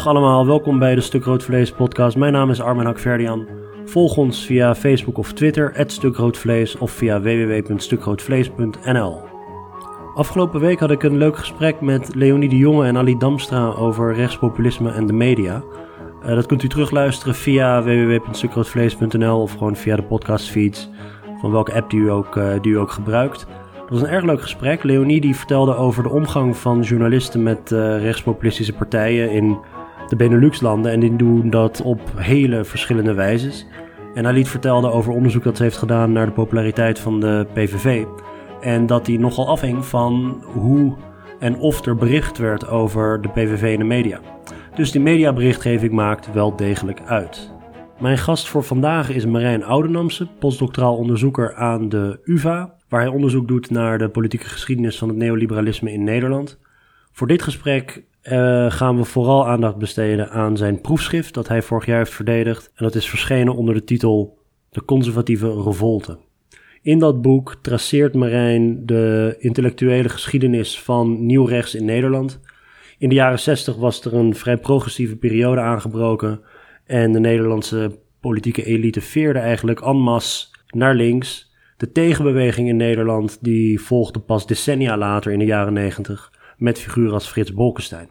Dag allemaal, welkom bij de Stuk Rood Vlees podcast. Mijn naam is Armin Hakverdian. Volg ons via Facebook of Twitter, @stukroodvlees of via www.stukroodvlees.nl. Afgelopen week had ik een leuk gesprek met Leonie de Jonge en Ali Damstra over rechtspopulisme en de media. Uh, dat kunt u terugluisteren via www.stukroodvlees.nl of gewoon via de podcastfeeds van welke app die u ook, uh, die u ook gebruikt. Dat was een erg leuk gesprek. Leonie die vertelde over de omgang van journalisten met uh, rechtspopulistische partijen in de Benelux-landen. En die doen dat op hele verschillende wijzes. En Alit vertelde over onderzoek dat ze heeft gedaan naar de populariteit van de PVV. En dat die nogal afhing van hoe en of er bericht werd over de PVV in de media. Dus die mediaberichtgeving maakt wel degelijk uit. Mijn gast voor vandaag is Marijn Oudenamse, postdoctoraal onderzoeker aan de UvA, waar hij onderzoek doet naar de politieke geschiedenis van het neoliberalisme in Nederland. Voor dit gesprek uh, gaan we vooral aandacht besteden aan zijn proefschrift dat hij vorig jaar heeft verdedigd. En dat is verschenen onder de titel De conservatieve revolte. In dat boek traceert Marijn de intellectuele geschiedenis van nieuw rechts in Nederland. In de jaren 60 was er een vrij progressieve periode aangebroken en de Nederlandse politieke elite veerde eigenlijk en masse naar links. De tegenbeweging in Nederland die volgde pas decennia later in de jaren 90 met figuren als Frits Bolkestein.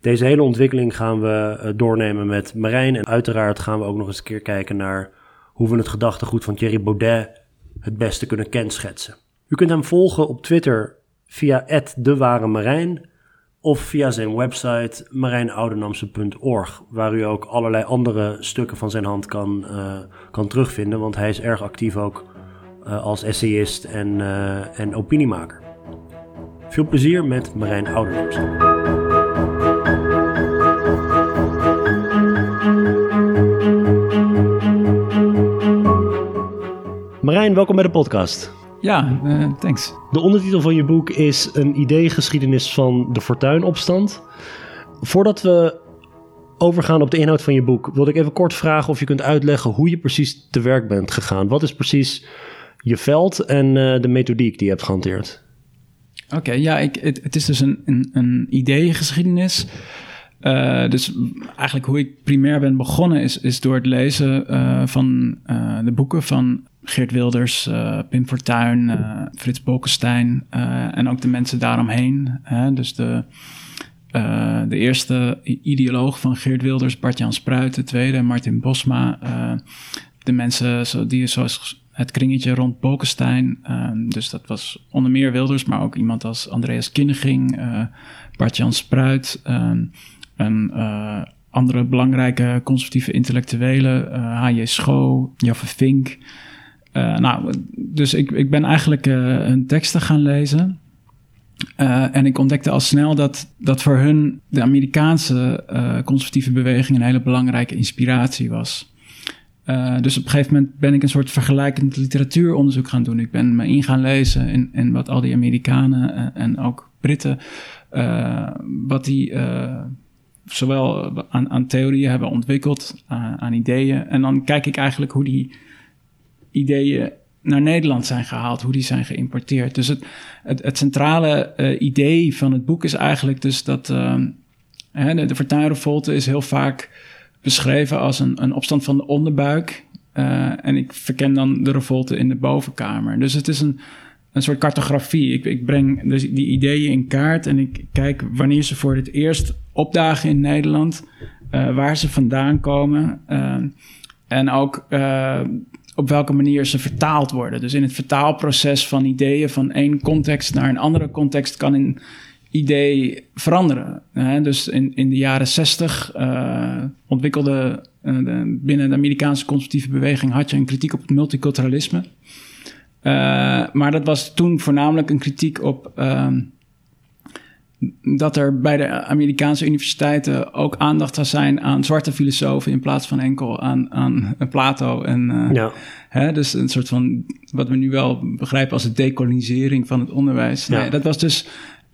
Deze hele ontwikkeling gaan we eh, doornemen met Marijn. En uiteraard gaan we ook nog eens een keer kijken naar hoe we het gedachtegoed van Thierry Baudet het beste kunnen kenschetsen. U kunt hem volgen op Twitter via @dewaremarijn of via zijn website marijnoudenamse.org, waar u ook allerlei andere stukken van zijn hand kan, uh, kan terugvinden, want hij is erg actief ook uh, als essayist en, en opiniemaker. Veel plezier met Marijn Oudenamse. Marijn, welkom bij de podcast. Ja, uh, thanks. De ondertitel van je boek is Een idee-geschiedenis van de Fortuinopstand. Voordat we overgaan op de inhoud van je boek, wilde ik even kort vragen of je kunt uitleggen hoe je precies te werk bent gegaan. Wat is precies je veld en uh, de methodiek die je hebt gehanteerd? Oké, ja, ik, het, het, is dus een, een, een idee-geschiedenis. Uh, dus eigenlijk hoe ik primair ben begonnen is, is door het lezen uh, van uh, de boeken van Geert Wilders, Pim Fortuyn, Frits Bolkestein en ook de mensen daaromheen. dus de, de eerste ideoloog van Geert Wilders, Bart-Jan Spruit, de tweede, Martin Bosma. de mensen die zoals het kringetje rond Bolkestein. dus dat was onder meer Wilders, maar ook iemand als Andreas Kinneging, Bart-Jan Spruit en uh, andere belangrijke conservatieve intellectuelen, uh, H.J. Schoo, Jaffe Vink. Uh, nou, dus ik, ik ben eigenlijk hun teksten gaan lezen. en ik ontdekte al snel dat, dat voor hun de Amerikaanse conservatieve beweging een hele belangrijke inspiratie was. Dus op een gegeven moment ben ik een soort vergelijkend literatuuronderzoek gaan doen. Ik ben me in gaan lezen in, wat al die Amerikanen en ook Britten, wat die zowel aan, aan theorieën hebben ontwikkeld, aan, ideeën. En dan kijk ik eigenlijk hoe die ideeën naar Nederland zijn gehaald, hoe die zijn geïmporteerd. Dus het, het, centrale idee van het boek is eigenlijk dus dat hè, de, de is heel vaak beschreven als een, een opstand van de onderbuik. Uh, en ik verken dan de revolte in de bovenkamer. Dus het is een, een soort cartografie. Ik, ik breng dus die ideeën in kaart en ik kijk wanneer ze voor het eerst opdagen in Nederland, uh, waar ze vandaan komen uh, en ook op welke manier ze vertaald worden. Dus in het vertaalproces van ideeën van één context naar een andere context kan een idee veranderen. dus in, in de jaren zestig ontwikkelde de, binnen de Amerikaanse conservatieve beweging had je een kritiek op het multiculturalisme. Uh, maar dat was toen voornamelijk een kritiek op uh, dat er bij de Amerikaanse universiteiten ook aandacht zou zijn aan zwarte filosofen in plaats van enkel aan, aan Plato. En, uh, ja. hè, dus een soort van wat we nu wel begrijpen als de decolonisering van het onderwijs. Ja. Nee, dat was dus.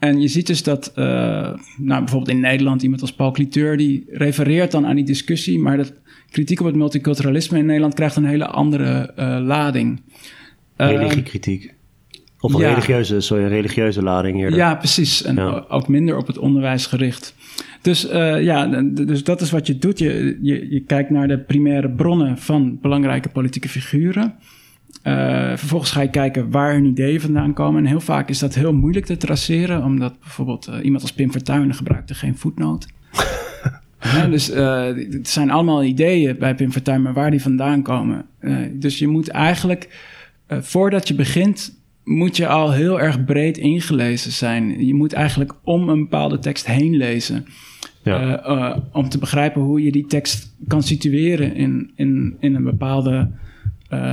En je ziet dus dat, nou bijvoorbeeld in Nederland, iemand als Paul Cliteur, die refereert dan aan die discussie, maar dat kritiek op het multiculturalisme in Nederland krijgt een hele andere lading. Religie-kritiek. Of een religieuze, sorry, religieuze lading hier. Ja, precies. En ook minder op het onderwijs gericht. Dus uh, ja, dus dat is wat je doet. Je, je, je kijkt naar de primaire bronnen van belangrijke politieke figuren. Uh, vervolgens ga je kijken waar hun ideeën vandaan komen. En heel vaak is dat heel moeilijk te traceren, omdat bijvoorbeeld uh, iemand als Pim Fortuyn gebruikte geen voetnoot. ja, dus uh, het zijn allemaal ideeën bij Pim Fortuyn, maar waar die vandaan komen. dus je moet eigenlijk, voordat je begint, moet je al heel erg breed ingelezen zijn. Je moet eigenlijk om een bepaalde tekst heen lezen. Ja. om te begrijpen hoe je die tekst kan situeren in, in, in een bepaalde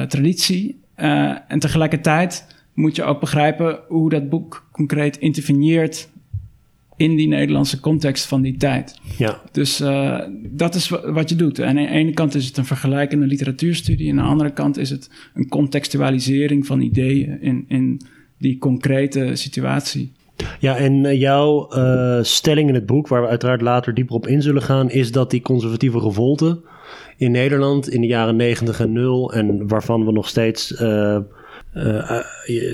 traditie. Uh, en tegelijkertijd moet je ook begrijpen hoe dat boek concreet interveneert in die Nederlandse context van die tijd. Ja. Dus uh, dat is wat je doet. En aan de ene kant is het een vergelijkende literatuurstudie, en aan de andere kant is het een contextualisering van ideeën in, in die concrete situatie. Ja, en uh, jouw stelling in het boek, waar we uiteraard later dieper op in zullen gaan, is dat die conservatieve revolte in Nederland in de jaren 90 en 0 en waarvan we nog steeds uh, uh,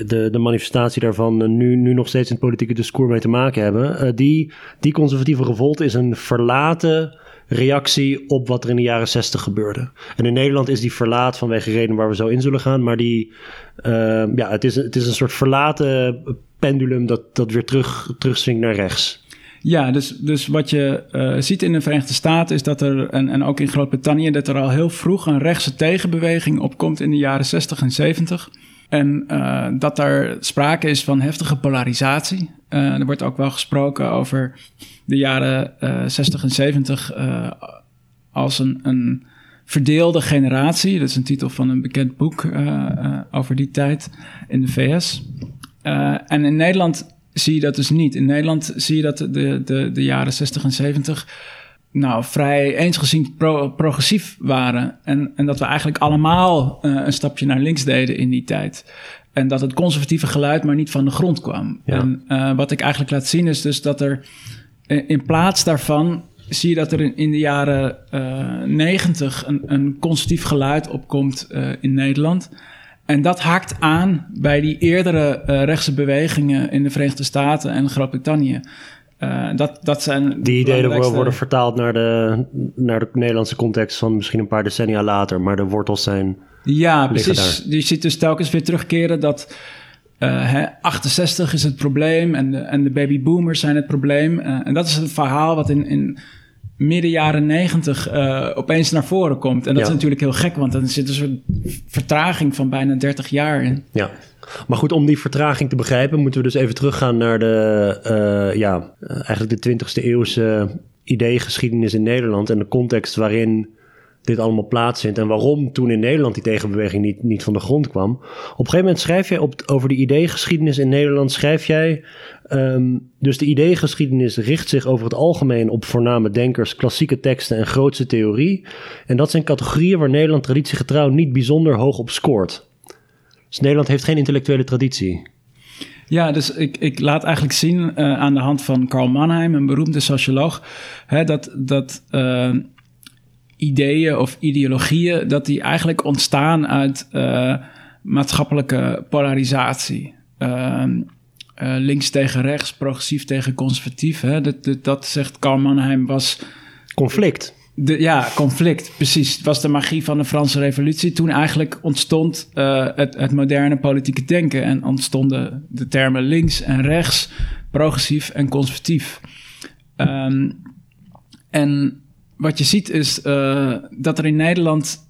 de, de manifestatie daarvan nu, nu nog steeds in het politieke discours mee te maken hebben. Die, die conservatieve revolte is een verlaten reactie op wat er in de jaren 60 gebeurde. En in Nederland is die verlaat vanwege redenen waar we zo in zullen gaan, maar die, ja, het is, het is een soort verlaten pendulum dat, dat weer terug, terugswingt naar rechts. Ja, dus, dus wat je uh, ziet in de Verenigde Staten is dat er, en, en ook in Groot-Brittannië, dat er al heel vroeg een rechtse tegenbeweging opkomt in de jaren 60 en 70. En uh, dat er sprake is van heftige polarisatie. Uh, er wordt ook wel gesproken over de jaren 60 en 70 als een, een verdeelde generatie. Dat is een titel van een bekend boek over die tijd in de VS. en in Nederland zie je dat dus niet. In Nederland zie je dat de, de, de jaren 60 en 70 nou, vrij eensgezind pro, progressief waren. En, en dat we eigenlijk allemaal uh, een stapje naar links deden in die tijd. En dat het conservatieve geluid maar niet van de grond kwam. Ja. En uh, wat ik eigenlijk laat zien is dus dat er in plaats daarvan zie je dat er in, in de jaren uh, 90 een, een conservatief geluid opkomt in Nederland. En dat haakt aan bij die eerdere uh, rechtse bewegingen in de Verenigde Staten en Groot-Brittannië. Uh, dat, dat zijn die ideeën worden vertaald naar de, naar de Nederlandse context van misschien een paar decennia later, maar de wortels zijn. Ja, precies. Je ziet dus telkens weer terugkeren dat uh, hè, 68 is het probleem en de, en de babyboomers zijn het probleem. En dat is het verhaal wat in, in midden jaren negentig uh, opeens naar voren komt. En dat is natuurlijk heel gek, want dan zit een soort vertraging van bijna 30 jaar in. Ja, maar goed, om die vertraging te begrijpen, moeten we dus even teruggaan naar de, uh, ja, eigenlijk de 20e eeuwse ideegeschiedenis in Nederland en de context waarin dit allemaal plaatsvindt en waarom toen in Nederland die tegenbeweging niet, niet van de grond kwam. Op een gegeven moment schrijf jij op, over de ideegeschiedenis in Nederland, schrijf jij, um, dus de ideegeschiedenis richt zich over het algemeen op voorname denkers, klassieke teksten en grootste theorie. En dat zijn categorieën waar Nederland traditiegetrouw niet bijzonder hoog op scoort. Dus Nederland heeft geen intellectuele traditie. Ja, dus ik, ik laat eigenlijk zien uh, aan de hand van Karl Mannheim, een beroemde socioloog, hè, dat, dat uh, ideeën of ideologieën, dat die eigenlijk ontstaan uit uh, maatschappelijke polarisatie. Uh, links tegen rechts, progressief tegen conservatief. Hè? Dat, dat, dat, zegt Karl Mannheim was... Conflict. De, ja, conflict, precies. Het was de magie van de Franse revolutie. Toen eigenlijk ontstond uh, het, het moderne politieke denken... en ontstonden de termen links en rechts, progressief en conservatief. Um, en wat je ziet is uh, dat er in Nederland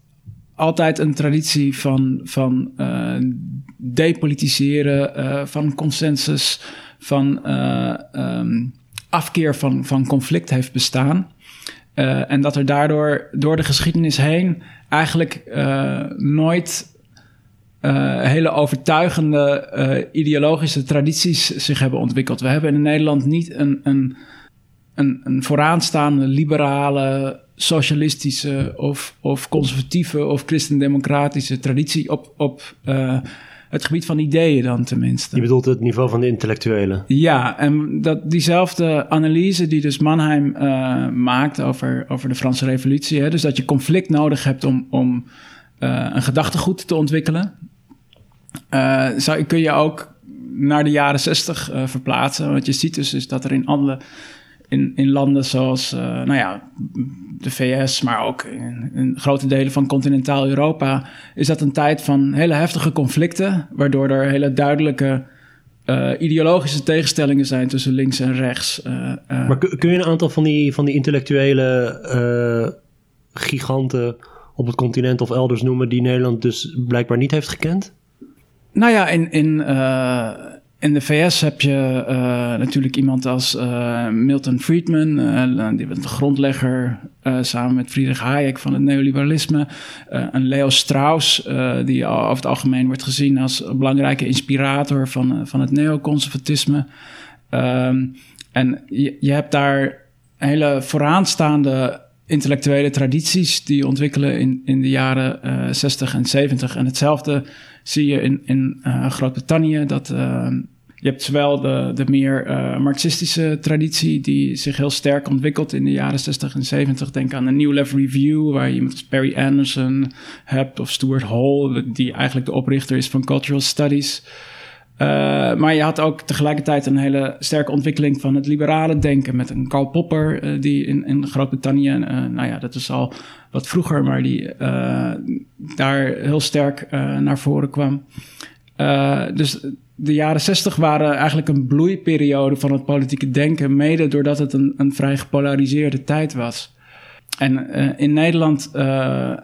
altijd een traditie van, van uh, depolitiseren, uh, van consensus, van um, afkeer van, van conflict heeft bestaan. en dat er daardoor door de geschiedenis heen eigenlijk nooit hele overtuigende ideologische tradities zich hebben ontwikkeld. We hebben in Nederland niet een, een een, een vooraanstaande liberale, socialistische of, of conservatieve of christendemocratische traditie op, op het gebied van ideeën dan tenminste. Je bedoelt het niveau van de intellectuelen? Ja, en dat, diezelfde analyse die dus Mannheim uh, maakt over, over de Franse revolutie, hè, dus dat je conflict nodig hebt om, om uh, een gedachtegoed te ontwikkelen, zou, kun je ook naar de jaren zestig verplaatsen. Wat je ziet dus is dat er in andere in, in landen zoals nou ja, de VS, maar ook in, in, grote delen van continentaal Europa, is dat een tijd van hele heftige conflicten, waardoor er hele duidelijke uh, ideologische tegenstellingen zijn tussen links en rechts. Uh, maar kun je een aantal van die, van die intellectuele giganten op het continent of elders noemen die Nederland dus blijkbaar niet heeft gekend? Nou ja, in, in in de VS heb je uh, natuurlijk iemand als uh, Milton Friedman, uh, die de grondlegger samen met Friedrich Hayek van het neoliberalisme. een Leo Strauss, die over het algemeen wordt gezien als een belangrijke inspirator van, van het neoconservatisme. Um, en je, je, hebt daar hele vooraanstaande intellectuele tradities die ontwikkelen in, in de jaren 60 en 70. En hetzelfde zie je in, in Groot-Brittannië dat uh, je hebt zowel de, de meer uh, marxistische traditie die zich heel sterk ontwikkelt in de jaren 60 en 70. Denk aan de New Left Review, waar je iemand Perry Anderson hebt of Stuart Hall, die eigenlijk de oprichter is van Cultural Studies. Uh, maar je had ook tegelijkertijd een hele sterke ontwikkeling van het liberale denken met een Karl Popper, uh, die in, in Groot-Brittannië, nou ja, dat is al wat vroeger, maar die daar heel sterk naar voren kwam. dus de jaren zestig waren eigenlijk een bloeiperiode van het politieke denken, mede doordat het een, een vrij gepolariseerde tijd was. En uh, in Nederland uh,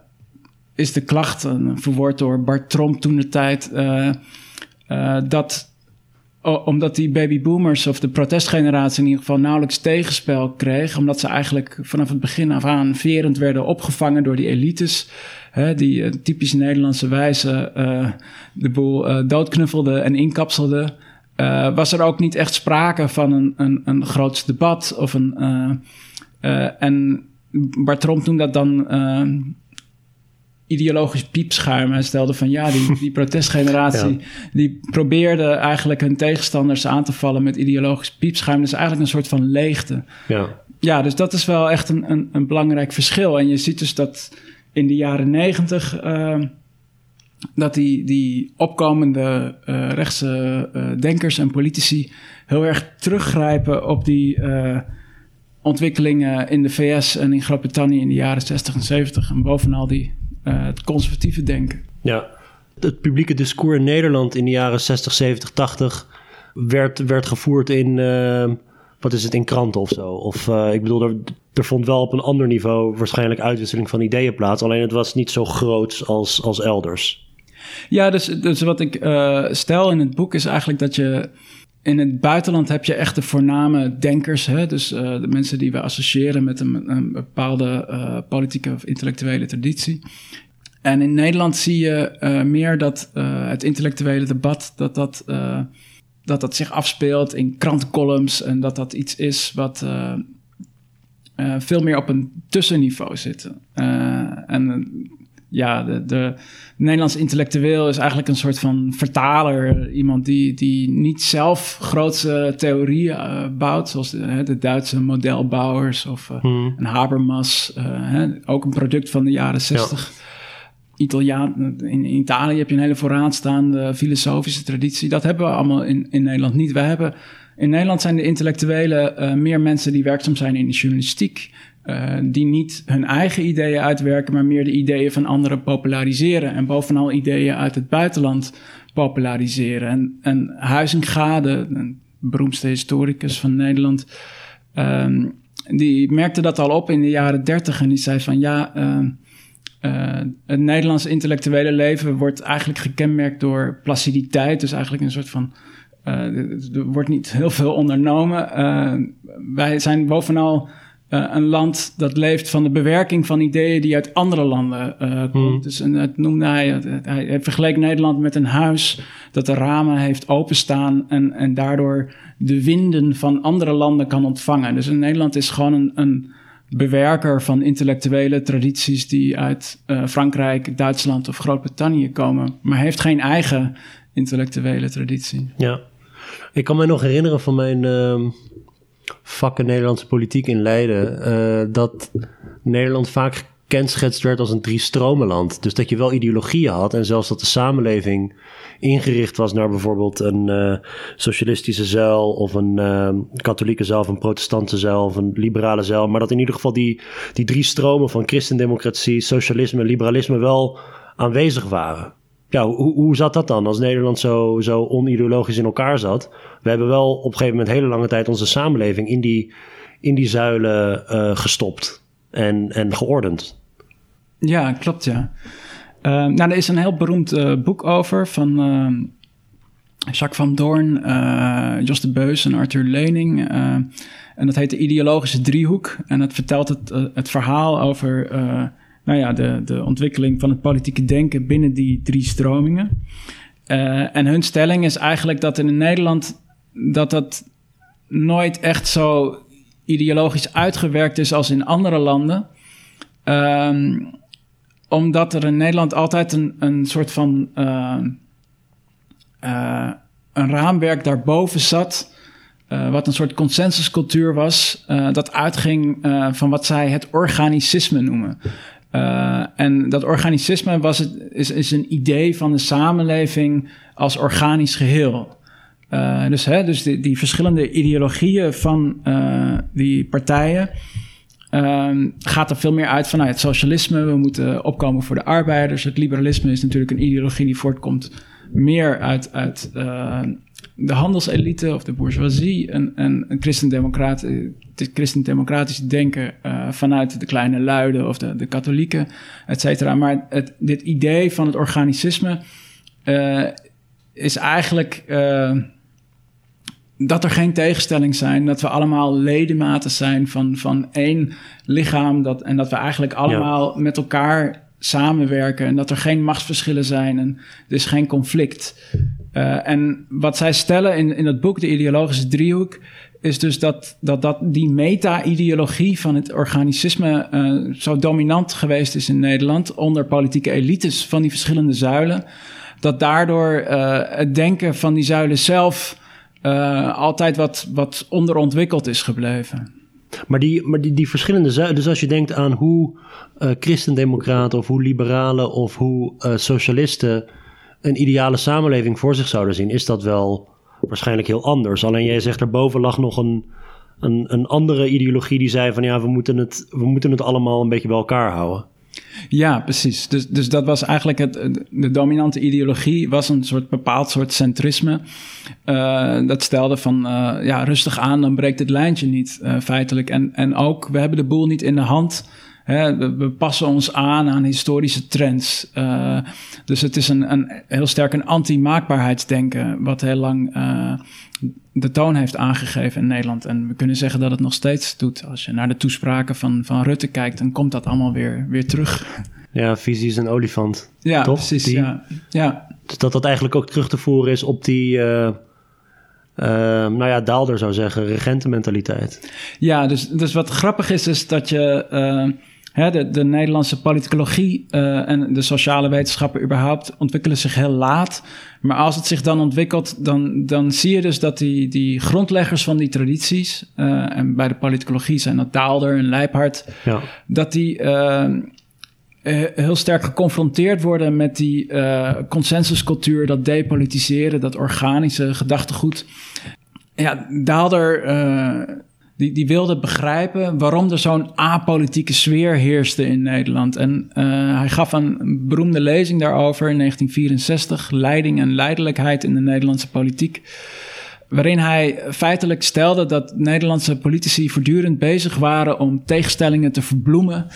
is de klacht, verwoord door Bart Tromp toen de tijd, dat omdat die babyboomers of de protestgeneratie in ieder geval nauwelijks tegenspel kreeg, omdat ze eigenlijk vanaf het begin af aan verend werden opgevangen door die elites hè, die uh, typisch Nederlandse wijze uh, de boel uh, doodknuffelde en inkapselde, was er ook niet echt sprake van een, een, een groot debat of een. en Bart Tromp noemde dat dan ideologisch piepschuim. Hij stelde van ja, die, die protestgeneratie... die probeerde eigenlijk hun tegenstanders aan te vallen met ideologisch piepschuim. Dus eigenlijk een soort van leegte. Ja, ja dus dat is wel echt een, een, een belangrijk verschil. En je ziet dus dat in de jaren negentig uh, dat die, die opkomende uh, rechtse uh, denkers en politici heel erg teruggrijpen op die ontwikkelingen in de VS en in Groot-Brittannië in de jaren 60 en 70 en bovenal die het conservatieve denken. Ja, het publieke discours in Nederland in de jaren 60, 70, 80 werd, werd gevoerd in wat is het in kranten of zo. Of uh, ik bedoel, er, er vond wel op een ander niveau waarschijnlijk uitwisseling van ideeën plaats. Alleen het was niet zo groot als, als elders. Ja, dus, dus wat ik uh, stel in het boek is eigenlijk dat je in het buitenland heb je echt de voorname denkers. Hè? Dus uh, de mensen die we associëren met een, bepaalde uh, politieke of intellectuele traditie. En in Nederland zie je uh, meer dat het intellectuele debat, dat dat dat dat zich afspeelt in krantencolumns en dat dat iets is wat veel meer op een tussenniveau zit. En ja, de, de Nederlands intellectueel is eigenlijk een soort van vertaler. Iemand die, die niet zelf grootse theorieën bouwt, zoals de, de, Duitse modelbouwers of hmm. een Habermas. Hè, ook een product van de jaren zestig. Italiaan, in, Italië heb je een hele vooraanstaande filosofische traditie. Dat hebben we allemaal in, in Nederland niet. We hebben, in Nederland zijn de intellectuelen meer mensen die werkzaam zijn in de journalistiek. Uh, die niet hun eigen ideeën uitwerken, maar meer de ideeën van anderen populariseren. En bovenal ideeën uit het buitenland populariseren. En, en Huizinga, de, de beroemdste historicus van Nederland, um, die merkte dat al op in de jaren dertig. En die zei van ja. Uh, uh, het Nederlandse intellectuele leven wordt eigenlijk gekenmerkt door placiditeit. Dus eigenlijk een soort van. Uh, er wordt niet heel veel ondernomen. Wij zijn bovenal een land dat leeft van de bewerking van ideeën die uit andere landen hmm. komt. Dus en het noemde hij, hij vergeleek Nederland met een huis dat de ramen heeft openstaan en, en daardoor de winden van andere landen kan ontvangen. Dus in Nederland is gewoon een, een bewerker van intellectuele tradities die uit uh, Frankrijk, Duitsland of Groot-Brittannië komen, maar heeft geen eigen intellectuele traditie. Ja, ik kan me nog herinneren van mijn vakken Nederlandse politiek in Leiden uh, dat Nederland vaak gekenschetst werd als een drie-stromenland. Dus dat je wel ideologieën had en zelfs dat de samenleving ingericht was naar bijvoorbeeld een uh, socialistische zuil of een uh, katholieke zuil of een protestantse zuil of een liberale zuil. Maar dat in ieder geval die, die drie stromen van christendemocratie, socialisme en liberalisme wel aanwezig waren. Ja, hoe, hoe zat dat dan als Nederland zo, zo onideologisch in elkaar zat? We hebben wel op een gegeven moment hele lange tijd onze samenleving in die, in die zuilen uh, gestopt en, en geordend. Ja, klopt ja. Uh, nou, er is een heel beroemd uh, boek over van uh, Jacques van Doorn, Jos de Beus en Arthur Lening. en dat heet de ideologische driehoek. En het vertelt het, het verhaal over nou ja, de, de ontwikkeling van het politieke denken binnen die drie stromingen. en hun stelling is eigenlijk dat in Nederland dat dat nooit echt zo ideologisch uitgewerkt is als in andere landen. Um, omdat er in Nederland altijd een, een soort van uh, uh, een raamwerk daarboven zat. Wat een soort consensuscultuur was. dat uitging van wat zij het organicisme noemen. En dat organicisme was het, is, is een idee van de samenleving als organisch geheel. dus hè, dus die, die verschillende ideologieën van die partijen. Um, gaat er veel meer uit vanuit het socialisme. We moeten opkomen voor de arbeiders. Het liberalisme is natuurlijk een ideologie die voortkomt meer uit, uit de handelselite of de bourgeoisie. En, en een christendemocratisch christendemocratisch denken uh, vanuit de kleine luiden of de, de katholieken, et cetera. Maar het, dit idee van het organicisme uh, is eigenlijk dat er geen tegenstelling zijn, dat we allemaal ledematen zijn van, van één lichaam dat, en dat we eigenlijk allemaal met elkaar samenwerken en dat er geen machtsverschillen zijn en er is geen conflict. En wat zij stellen in, in het boek, de ideologische driehoek, is dus dat, dat, dat die meta-ideologie van het organicisme uh, zo dominant geweest is in Nederland onder politieke elites van die verschillende zuilen, dat daardoor uh, het denken van die zuilen zelf uh, altijd wat, wat onderontwikkeld is gebleven. Maar die, maar die, die verschillende zuilen, dus als je denkt aan hoe christendemocraten of hoe liberalen of hoe socialisten een ideale samenleving voor zich zouden zien, is dat wel waarschijnlijk heel anders. Alleen jij zegt erboven lag nog een, een, een andere ideologie die zei van ja, we moeten, het, we moeten het allemaal een beetje bij elkaar houden. Ja, precies. Dus, dus dat was eigenlijk het, de dominante ideologie, was een soort bepaald soort centrisme. Uh, dat stelde van, uh, ja, rustig aan, dan breekt het lijntje niet, uh, feitelijk. En, en ook, we hebben de boel niet in de hand. Hè, we, we, passen ons aan aan historische trends. dus het is een, een heel sterk een anti-maakbaarheidsdenken, wat heel lang de toon heeft aangegeven in Nederland. En we kunnen zeggen dat het nog steeds doet. Als je naar de toespraken van, van Rutte kijkt, dan komt dat allemaal weer, weer terug. Ja, visie is een olifant. Ja, toch? precies. ja. ja. Dus dat dat eigenlijk ook terug te voeren is op die. Uh, uh, nou ja, Daalder zou zeggen, regentenmentaliteit. Ja, dus, dus wat grappig is, is dat je. Uh, Hè, de, de, Nederlandse politicologie uh, en de sociale wetenschappen überhaupt ontwikkelen zich heel laat. Maar als het zich dan ontwikkelt, dan, dan zie je dus dat die, die grondleggers van die tradities, uh, en bij de politicologie zijn dat Daalder en Leibhardt, ja. dat die uh, heel sterk geconfronteerd worden met die consensuscultuur, dat depolitiseren, dat organische gedachtegoed. Ja, Daalder die, die wilde begrijpen waarom er zo'n apolitieke sfeer heerste in Nederland. En uh, hij gaf een beroemde lezing daarover in 1964, Leiding en Leidelijkheid in de Nederlandse politiek. Waarin hij feitelijk stelde dat Nederlandse politici voortdurend bezig waren om tegenstellingen te verbloemen.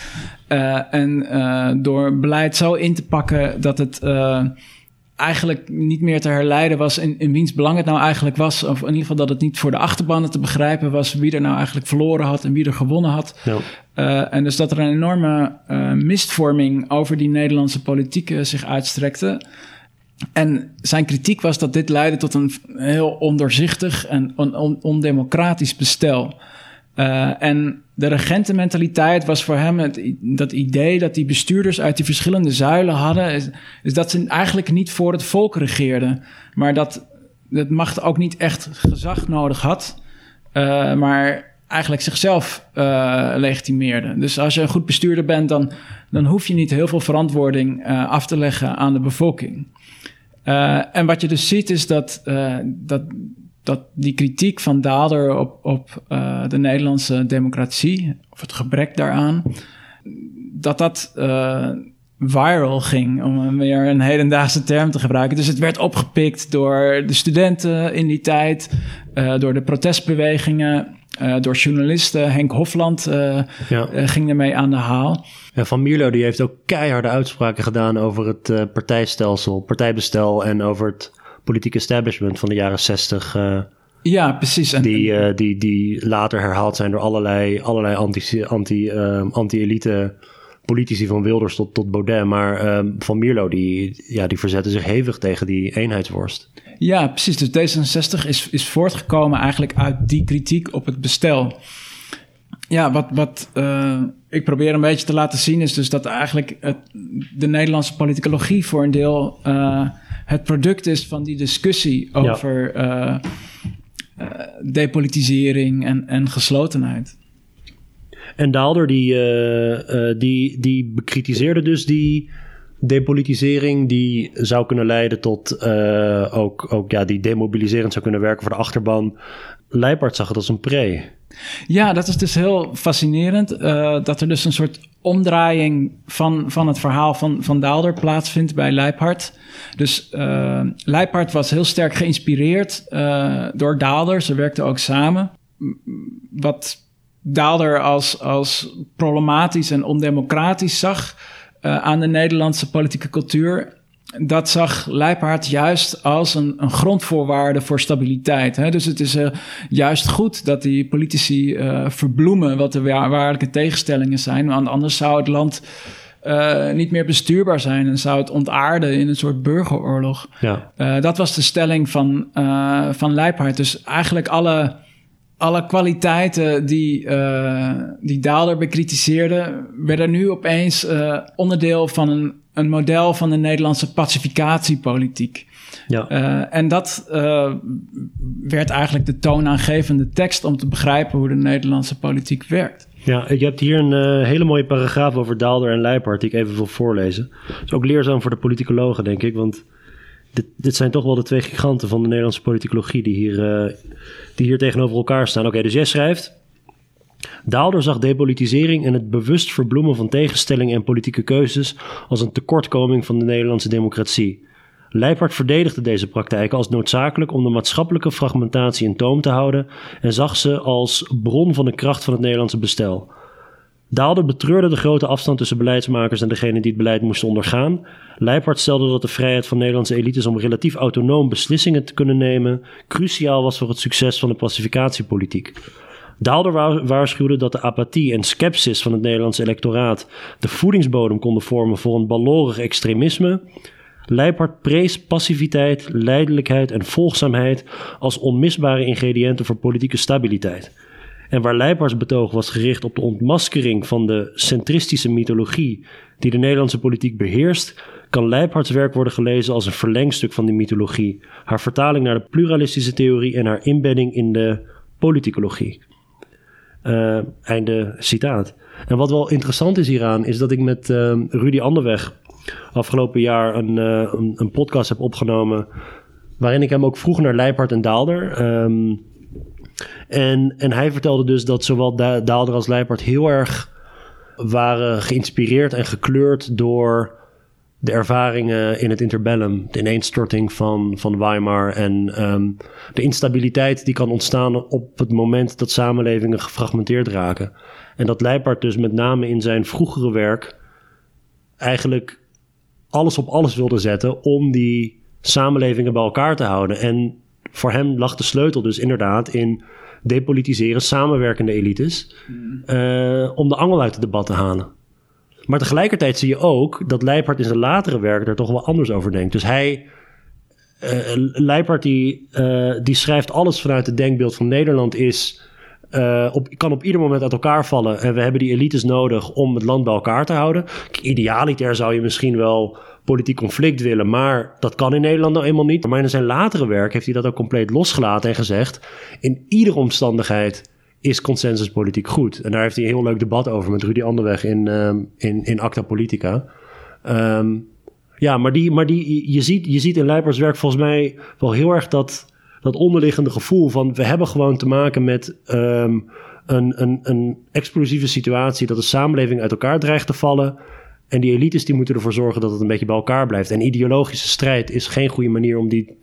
Uh, en uh, door beleid zo in te pakken dat het eigenlijk niet meer te herleiden was in, in wiens belang het nou eigenlijk was. Of in ieder geval dat het niet voor de achterbannen te begrijpen was wie er nou eigenlijk verloren had en wie er gewonnen had. Ja. Uh, en dus dat er een enorme uh, mistvorming over die Nederlandse politiek uh, zich uitstrekte. En zijn kritiek was dat dit leidde tot een heel ondoorzichtig en on, on, ondemocratisch bestel. En de regentenmentaliteit was voor hem het, dat idee dat die bestuurders uit die verschillende zuilen hadden, is, dat ze eigenlijk niet voor het volk regeerden, maar dat het macht ook niet echt gezag nodig had. Uh, maar eigenlijk zichzelf uh, legitimeerde. Dus als je een goed bestuurder bent, dan, dan hoef je niet heel veel verantwoording uh, af te leggen aan de bevolking. En wat je dus ziet is dat, dat, dat die kritiek van Dader op, op de Nederlandse democratie, of het gebrek daaraan, dat dat viral ging, om weer een hedendaagse term te gebruiken. Dus het werd opgepikt door de studenten in die tijd, door de protestbewegingen. Uh, door journalisten. Henk Hofland uh, ja. uh, ging ermee aan de haal. Ja, Van Mierlo die heeft ook keiharde uitspraken gedaan over het partijstelsel, partijbestel en over het politieke establishment van de jaren zestig. ja, precies. En, die, die, die later herhaald zijn door allerlei, allerlei anti-elite anti, anti politici van Wilders tot, tot Baudet. Maar Van Mierlo die, ja, die verzette zich hevig tegen die eenheidsworst. Ja, precies. Dus D66 is, is voortgekomen eigenlijk uit die kritiek op het bestel. Ja, wat, wat uh, ik probeer een beetje te laten zien is dus dat eigenlijk het, de Nederlandse politicologie voor een deel uh, het product is van die discussie over ja. uh, depolitisering en, en geslotenheid. En Daalder die, die, die bekritiseerde dus die depolitisering die zou kunnen leiden tot uh, ook, ook ja, die demobiliserend zou kunnen werken voor de achterban. Leipart zag het als een pre. Ja, dat is dus heel fascinerend. Uh, dat er dus een soort omdraaiing van, van het verhaal van, van Daalder plaatsvindt bij Leipart. Dus uh, Leipart was heel sterk geïnspireerd door Daalder. Ze werkten ook samen. Wat Daalder als, als problematisch en ondemocratisch zag aan de Nederlandse politieke cultuur. Dat zag Leiphardt juist als een, een grondvoorwaarde voor stabiliteit. Hè? Dus het is uh, juist goed dat die politici uh, verbloemen wat de waarlijke tegenstellingen zijn. Want anders zou het land niet meer bestuurbaar zijn en zou het ontaarden in een soort burgeroorlog. Ja. dat was de stelling van, van Leiphardt. Dus eigenlijk alle alle kwaliteiten die, uh, die Daalder bekritiseerde, werden nu opeens uh, onderdeel van een, een model van de Nederlandse pacificatiepolitiek. Ja. Uh, en dat werd eigenlijk de toonaangevende tekst om te begrijpen hoe de Nederlandse politiek werkt. Ja, je hebt hier een hele mooie paragraaf over Daalder en Leipart die ik even wil voorlezen. Dat is ook leerzaam voor de politicologen, denk ik, want dit, dit zijn toch wel de twee giganten van de Nederlandse politicologie die hier die hier tegenover elkaar staan. Oké, dus jij schrijft. Daalder zag depolitisering en het bewust verbloemen van tegenstellingen en politieke keuzes als een tekortkoming van de Nederlandse democratie. Leipart verdedigde deze praktijken als noodzakelijk om de maatschappelijke fragmentatie in toom te houden en zag ze als bron van de kracht van het Nederlandse bestel. Daalder betreurde de grote afstand tussen beleidsmakers en degenen die het beleid moesten ondergaan. Leipart stelde dat de vrijheid van Nederlandse elites om relatief autonoom beslissingen te kunnen nemen cruciaal was voor het succes van de pacificatiepolitiek. Daalder waarschuwde dat de apathie en scepsis van het Nederlandse electoraat de voedingsbodem konden vormen voor een ballorig extremisme. Leipart prees passiviteit, leidelijkheid en volgzaamheid als onmisbare ingrediënten voor politieke stabiliteit. En waar Leiparts betoog was gericht op de ontmaskering van de centristische mythologie die de Nederlandse politiek beheerst, kan Leiparts werk worden gelezen als een verlengstuk van die mythologie, haar vertaling naar de pluralistische theorie en haar inbedding in de politicologie. Uh, einde citaat. En wat wel interessant is hieraan, is dat ik met uh, Rudy Anderweg afgelopen jaar een, uh, een, een, podcast heb opgenomen. waarin ik hem ook vroeg naar Leipart en Daalder. Um, en, en hij vertelde dus dat zowel Daalder als Leipart heel erg waren geïnspireerd en gekleurd door de ervaringen in het interbellum, de ineenstorting van, van Weimar en um, de instabiliteit die kan ontstaan op het moment dat samenlevingen gefragmenteerd raken. En dat Leipart dus met name in zijn vroegere werk eigenlijk alles op alles wilde zetten om die samenlevingen bij elkaar te houden. En voor hem lag de sleutel dus inderdaad in depolitiseren, samenwerkende elites, mm. uh, om de angel uit het debat te halen. Maar tegelijkertijd zie je ook dat Leipart in zijn latere werk er toch wel anders over denkt. Dus hij, uh, die, uh, die schrijft alles vanuit het denkbeeld van Nederland is... Uh, op, kan op ieder moment uit elkaar vallen. En we hebben die elites nodig om het land bij elkaar te houden. Idealiter zou je misschien wel politiek conflict willen. Maar dat kan in Nederland nou eenmaal niet. Maar in zijn latere werk heeft hij dat ook compleet losgelaten en gezegd: in iedere omstandigheid is consensuspolitiek goed? En daar heeft hij een heel leuk debat over met Rudy Anderweg in, ehm, in, in Acta Politica. Ehm, ja, maar, die, maar die, je, ziet, je ziet in Leipers werk volgens mij wel heel erg dat, dat onderliggende gevoel van we hebben gewoon te maken met ehm, een, een, een explosieve situatie dat de samenleving uit elkaar dreigt te vallen. En die elites die moeten ervoor zorgen dat het een beetje bij elkaar blijft. En ideologische strijd is geen goede manier om die,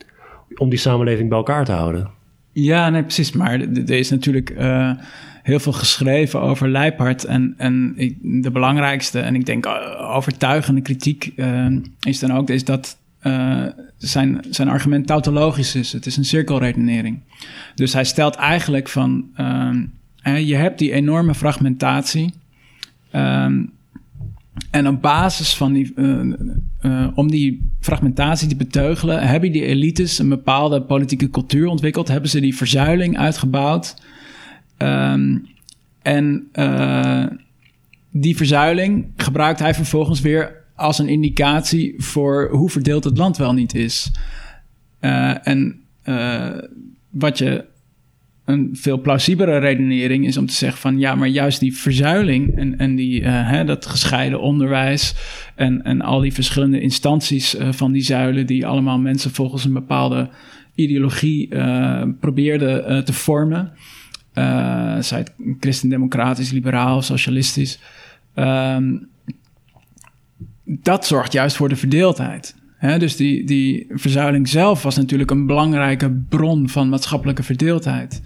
om die samenleving bij elkaar te houden. Ja, nee, precies. Maar er is natuurlijk uh, heel veel geschreven over Leipart. En, en de belangrijkste, en ik denk uh, overtuigende kritiek uh, is dan ook is dat zijn, zijn argument tautologisch is. Het is een cirkelredenering. Dus hij stelt eigenlijk van, je hebt die enorme fragmentatie. Um, en op basis van die, uh, uh, om die fragmentatie te beteugelen, hebben die elites een bepaalde politieke cultuur ontwikkeld, hebben ze die verzuiling uitgebouwd. Um, en uh, die verzuiling gebruikt hij vervolgens weer als een indicatie voor hoe verdeeld het land wel niet is. en wat je een veel plausibere redenering is om te zeggen van ja, maar juist die verzuiling en, en die, uh, hè, dat gescheiden onderwijs en, en al die verschillende instanties uh, van die zuilen, die allemaal mensen volgens een bepaalde ideologie uh, probeerden te vormen. zij het christendemocratisch, liberaal, socialistisch. Um, dat zorgt juist voor de verdeeldheid. Dus die, verzuiling zelf was natuurlijk een belangrijke bron van maatschappelijke verdeeldheid.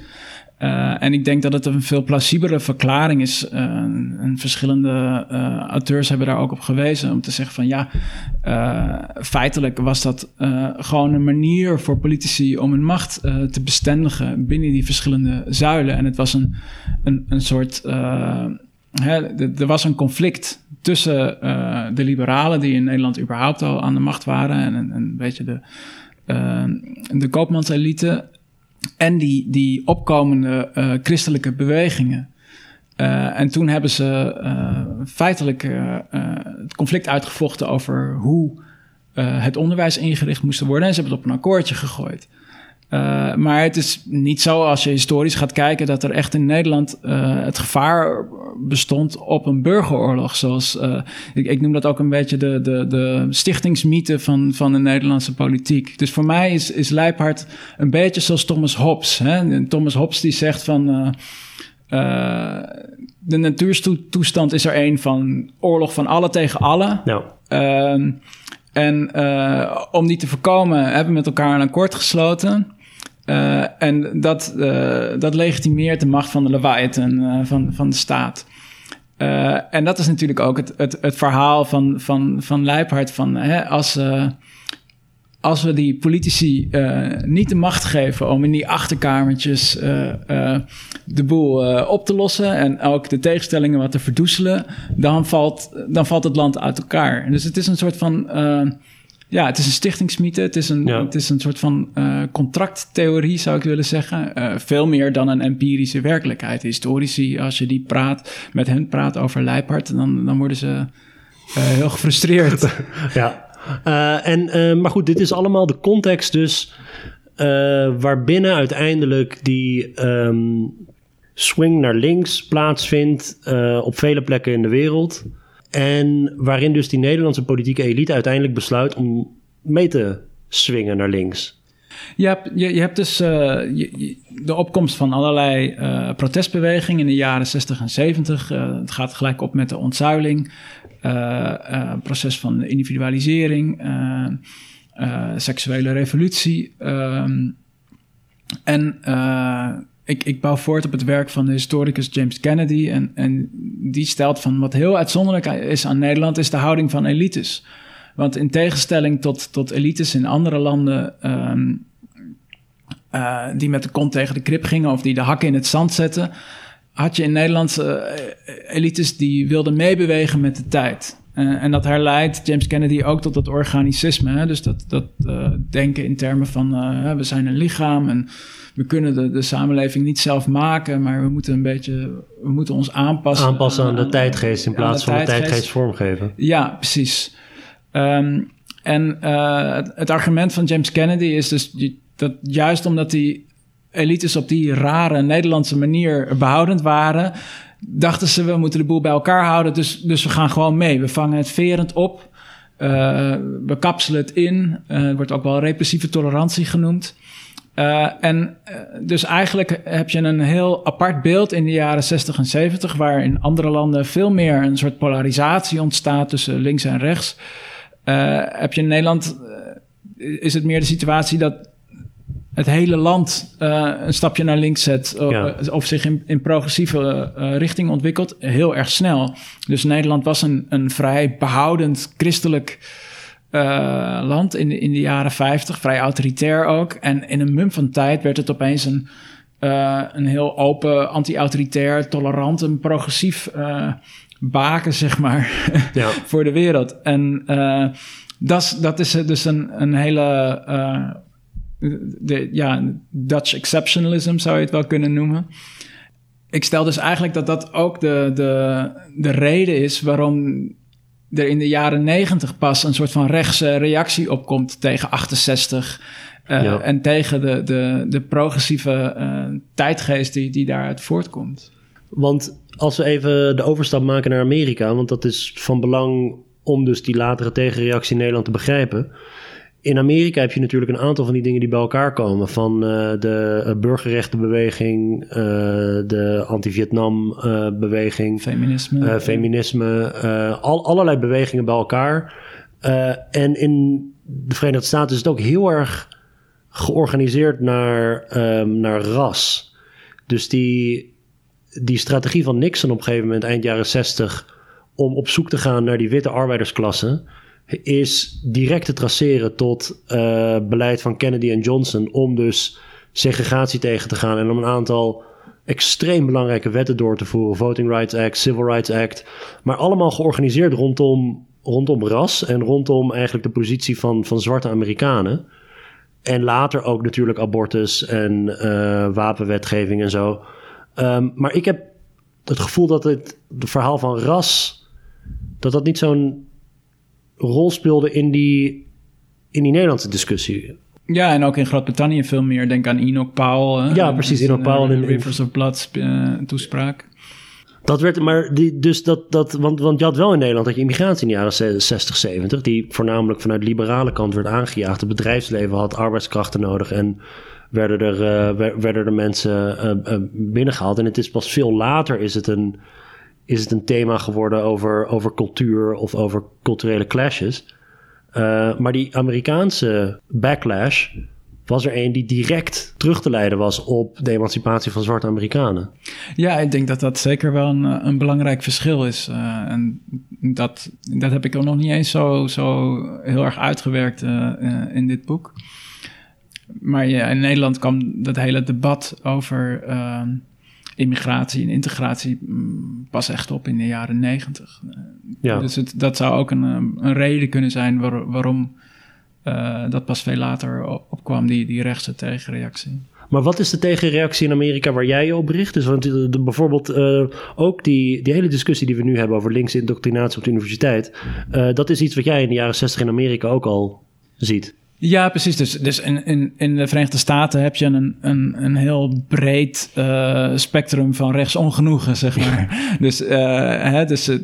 Uh, en ik denk dat het een veel plausibele verklaring is. Uh, en verschillende uh, auteurs hebben daar ook op gewezen. Om te zeggen van ja, feitelijk was dat gewoon een manier voor politici om hun macht te bestendigen binnen die verschillende zuilen. En het was een, een, een soort Hè, er was een conflict tussen uh, de liberalen, die in Nederland überhaupt al aan de macht waren, en een, beetje de, uh, de koopmanselite, en die, die opkomende uh, christelijke bewegingen. en toen hebben ze feitelijk het conflict uitgevochten over hoe het onderwijs ingericht moest worden. En ze hebben het op een akkoordje gegooid. Uh, maar het is niet zo als je historisch gaat kijken dat er echt in Nederland uh, het gevaar bestond op een burgeroorlog. Zoals uh, ik, ik, noem dat ook een beetje de, de, de stichtingsmythe van, van de Nederlandse politiek. Dus voor mij is, is Leiphardt een beetje zoals Thomas Hobbes. Hè? Thomas Hobbes die zegt van. de natuurtoestand is er een van oorlog van alle tegen alle. Nou. en om die te voorkomen hebben we met elkaar een akkoord gesloten. Uh, en dat, uh, dat legitimeert de macht van de Leviathan, uh, van, van de staat. en dat is natuurlijk ook het, het, het verhaal van, van, van Leiphardt. Van, hè, als, als we die politici niet de macht geven om in die achterkamertjes de boel op te lossen en ook de tegenstellingen wat te verdoezelen, dan valt, dan valt het land uit elkaar. Dus het is een soort van ja, het is een stichtingsmythe. Het is een, het is een soort van uh, contracttheorie, zou ik willen zeggen. Uh, veel meer dan een empirische werkelijkheid. Historici, als je die praat, met hen praat over Leipart, dan, dan worden ze uh, heel gefrustreerd. ja, en, maar goed, dit is allemaal de context dus... waarbinnen uiteindelijk die um, swing naar links plaatsvindt... op vele plekken in de wereld... En waarin dus die Nederlandse politieke elite uiteindelijk besluit om mee te swingen naar links. Je je, je hebt dus je, de opkomst van allerlei uh, protestbewegingen in de jaren 60 en 70. Uh, eh, het gaat gelijk op met de ontzuiling, proces van individualisering, seksuele revolutie. Ehm, en ik, bouw voort op het werk van de historicus James Kennedy. En, en die stelt van wat heel uitzonderlijk is aan Nederland, is de houding van elites. Want in tegenstelling tot, tot elites in andere landen. Um, uh, die met de kont tegen de krip gingen of die de hakken in het zand zetten. had je in Nederland uh, elites die wilden meebewegen met de tijd. Uh, en dat herleidt James Kennedy ook tot dat organicisme. Hè? Dus dat, dat denken in termen van we zijn een lichaam en we kunnen de, de samenleving niet zelf maken, maar we moeten een beetje, we moeten ons aanpassen. Aanpassen aan, de tijdgeest in plaats van de tijdgeest vormgeven. Ja, precies. Um, en uh, het, het, argument van James Kennedy is dus dat juist omdat hij elites op die rare Nederlandse manier behoudend waren, dachten ze, we moeten de boel bij elkaar houden, dus, dus we gaan gewoon mee. We vangen het verend op, uh, we kapselen het in, uh, wordt ook wel repressieve tolerantie genoemd. Uh, en dus eigenlijk heb je een heel apart beeld in de jaren 60 en 70, waar in andere landen veel meer een soort polarisatie ontstaat tussen links en rechts. heb je in Nederland, is het meer de situatie dat het hele land een stapje naar links zet ja. of zich in, in progressieve richting ontwikkelt, heel erg snel. Dus Nederland was een, een vrij behoudend christelijk uh, land in de, in de jaren 50, vrij autoritair ook. En in een mum van tijd werd het opeens een, een heel open, anti-autoritair, tolerant en progressief baken, zeg maar, ja. voor de wereld. En dat, dat is dus een, een hele de, ja, Dutch exceptionalism zou je het wel kunnen noemen. Ik stel dus eigenlijk dat dat ook de, de, de reden is waarom er in de jaren negentig pas een soort van rechtse reactie opkomt tegen 68. Uh, En tegen de, de, de progressieve uh, tijdgeest die, die daaruit voortkomt. Want als we even de overstap maken naar Amerika, want dat is van belang om dus die latere tegenreactie in Nederland te begrijpen in Amerika heb je natuurlijk een aantal van die dingen die bij elkaar komen. Van uh, de uh, burgerrechtenbeweging, uh, de anti-Vietnam-beweging. feminisme. feminisme. al, allerlei bewegingen bij elkaar. en in de Verenigde Staten is het ook heel erg georganiseerd naar, um, naar ras. Dus die, die strategie van Nixon op een gegeven moment, eind jaren 60, om op zoek te gaan naar die witte arbeidersklasse is direct te traceren tot uh, beleid van Kennedy en Johnson om dus segregatie tegen te gaan en om een aantal extreem belangrijke wetten door te voeren. Voting Rights Act, Civil Rights Act. Maar allemaal georganiseerd rondom, rondom ras en rondom eigenlijk de positie van, van zwarte Amerikanen. En later ook natuurlijk abortus en uh, wapenwetgeving en zo. Um, maar ik heb het gevoel dat het, het verhaal van ras. dat dat niet zo'n rol speelde in die, in die Nederlandse discussie. Ja, en ook in Groot-Brittannië veel meer. Denk aan Enoch Powell. Ja, precies, Enoch Powell. In, Rivers of Blood uh, toespraak. Dat werd, maar die, dus dat, dat, want, want je had wel in Nederland dat je immigratie in de jaren 60, 70, die voornamelijk vanuit de liberale kant werd aangejaagd. Het bedrijfsleven had arbeidskrachten nodig en werden er, uh, werden er mensen uh, binnengehaald. En het is pas veel later is het een, is het een thema geworden over, over cultuur of over culturele clashes. Uh, maar die Amerikaanse backlash was er een die direct terug te leiden was op de emancipatie van zwarte Amerikanen. Ja, ik denk dat dat zeker wel een, een belangrijk verschil is. Uh, en dat, dat heb ik ook nog niet eens zo, zo heel erg uitgewerkt uh, in dit boek. Maar ja, in Nederland kwam dat hele debat over immigratie en integratie mm, pas echt op in de jaren negentig. Ja. Dus het, dat zou ook een, een reden kunnen zijn waarom uh, dat pas veel later opkwam, die, die rechtse tegenreactie. Maar wat is de tegenreactie in Amerika waar jij je op richt? Dus want de, bijvoorbeeld uh, ook die, die hele discussie die we nu hebben over linkse indoctrinatie op de universiteit. Uh, dat is iets wat jij in de jaren 60 in Amerika ook al ziet. Ja, precies. Dus, dus in, in, in de Verenigde Staten heb je een, een, een heel breed uh, spectrum van rechtsongenoegen, zeg maar. dus, uh, hè, dus uh,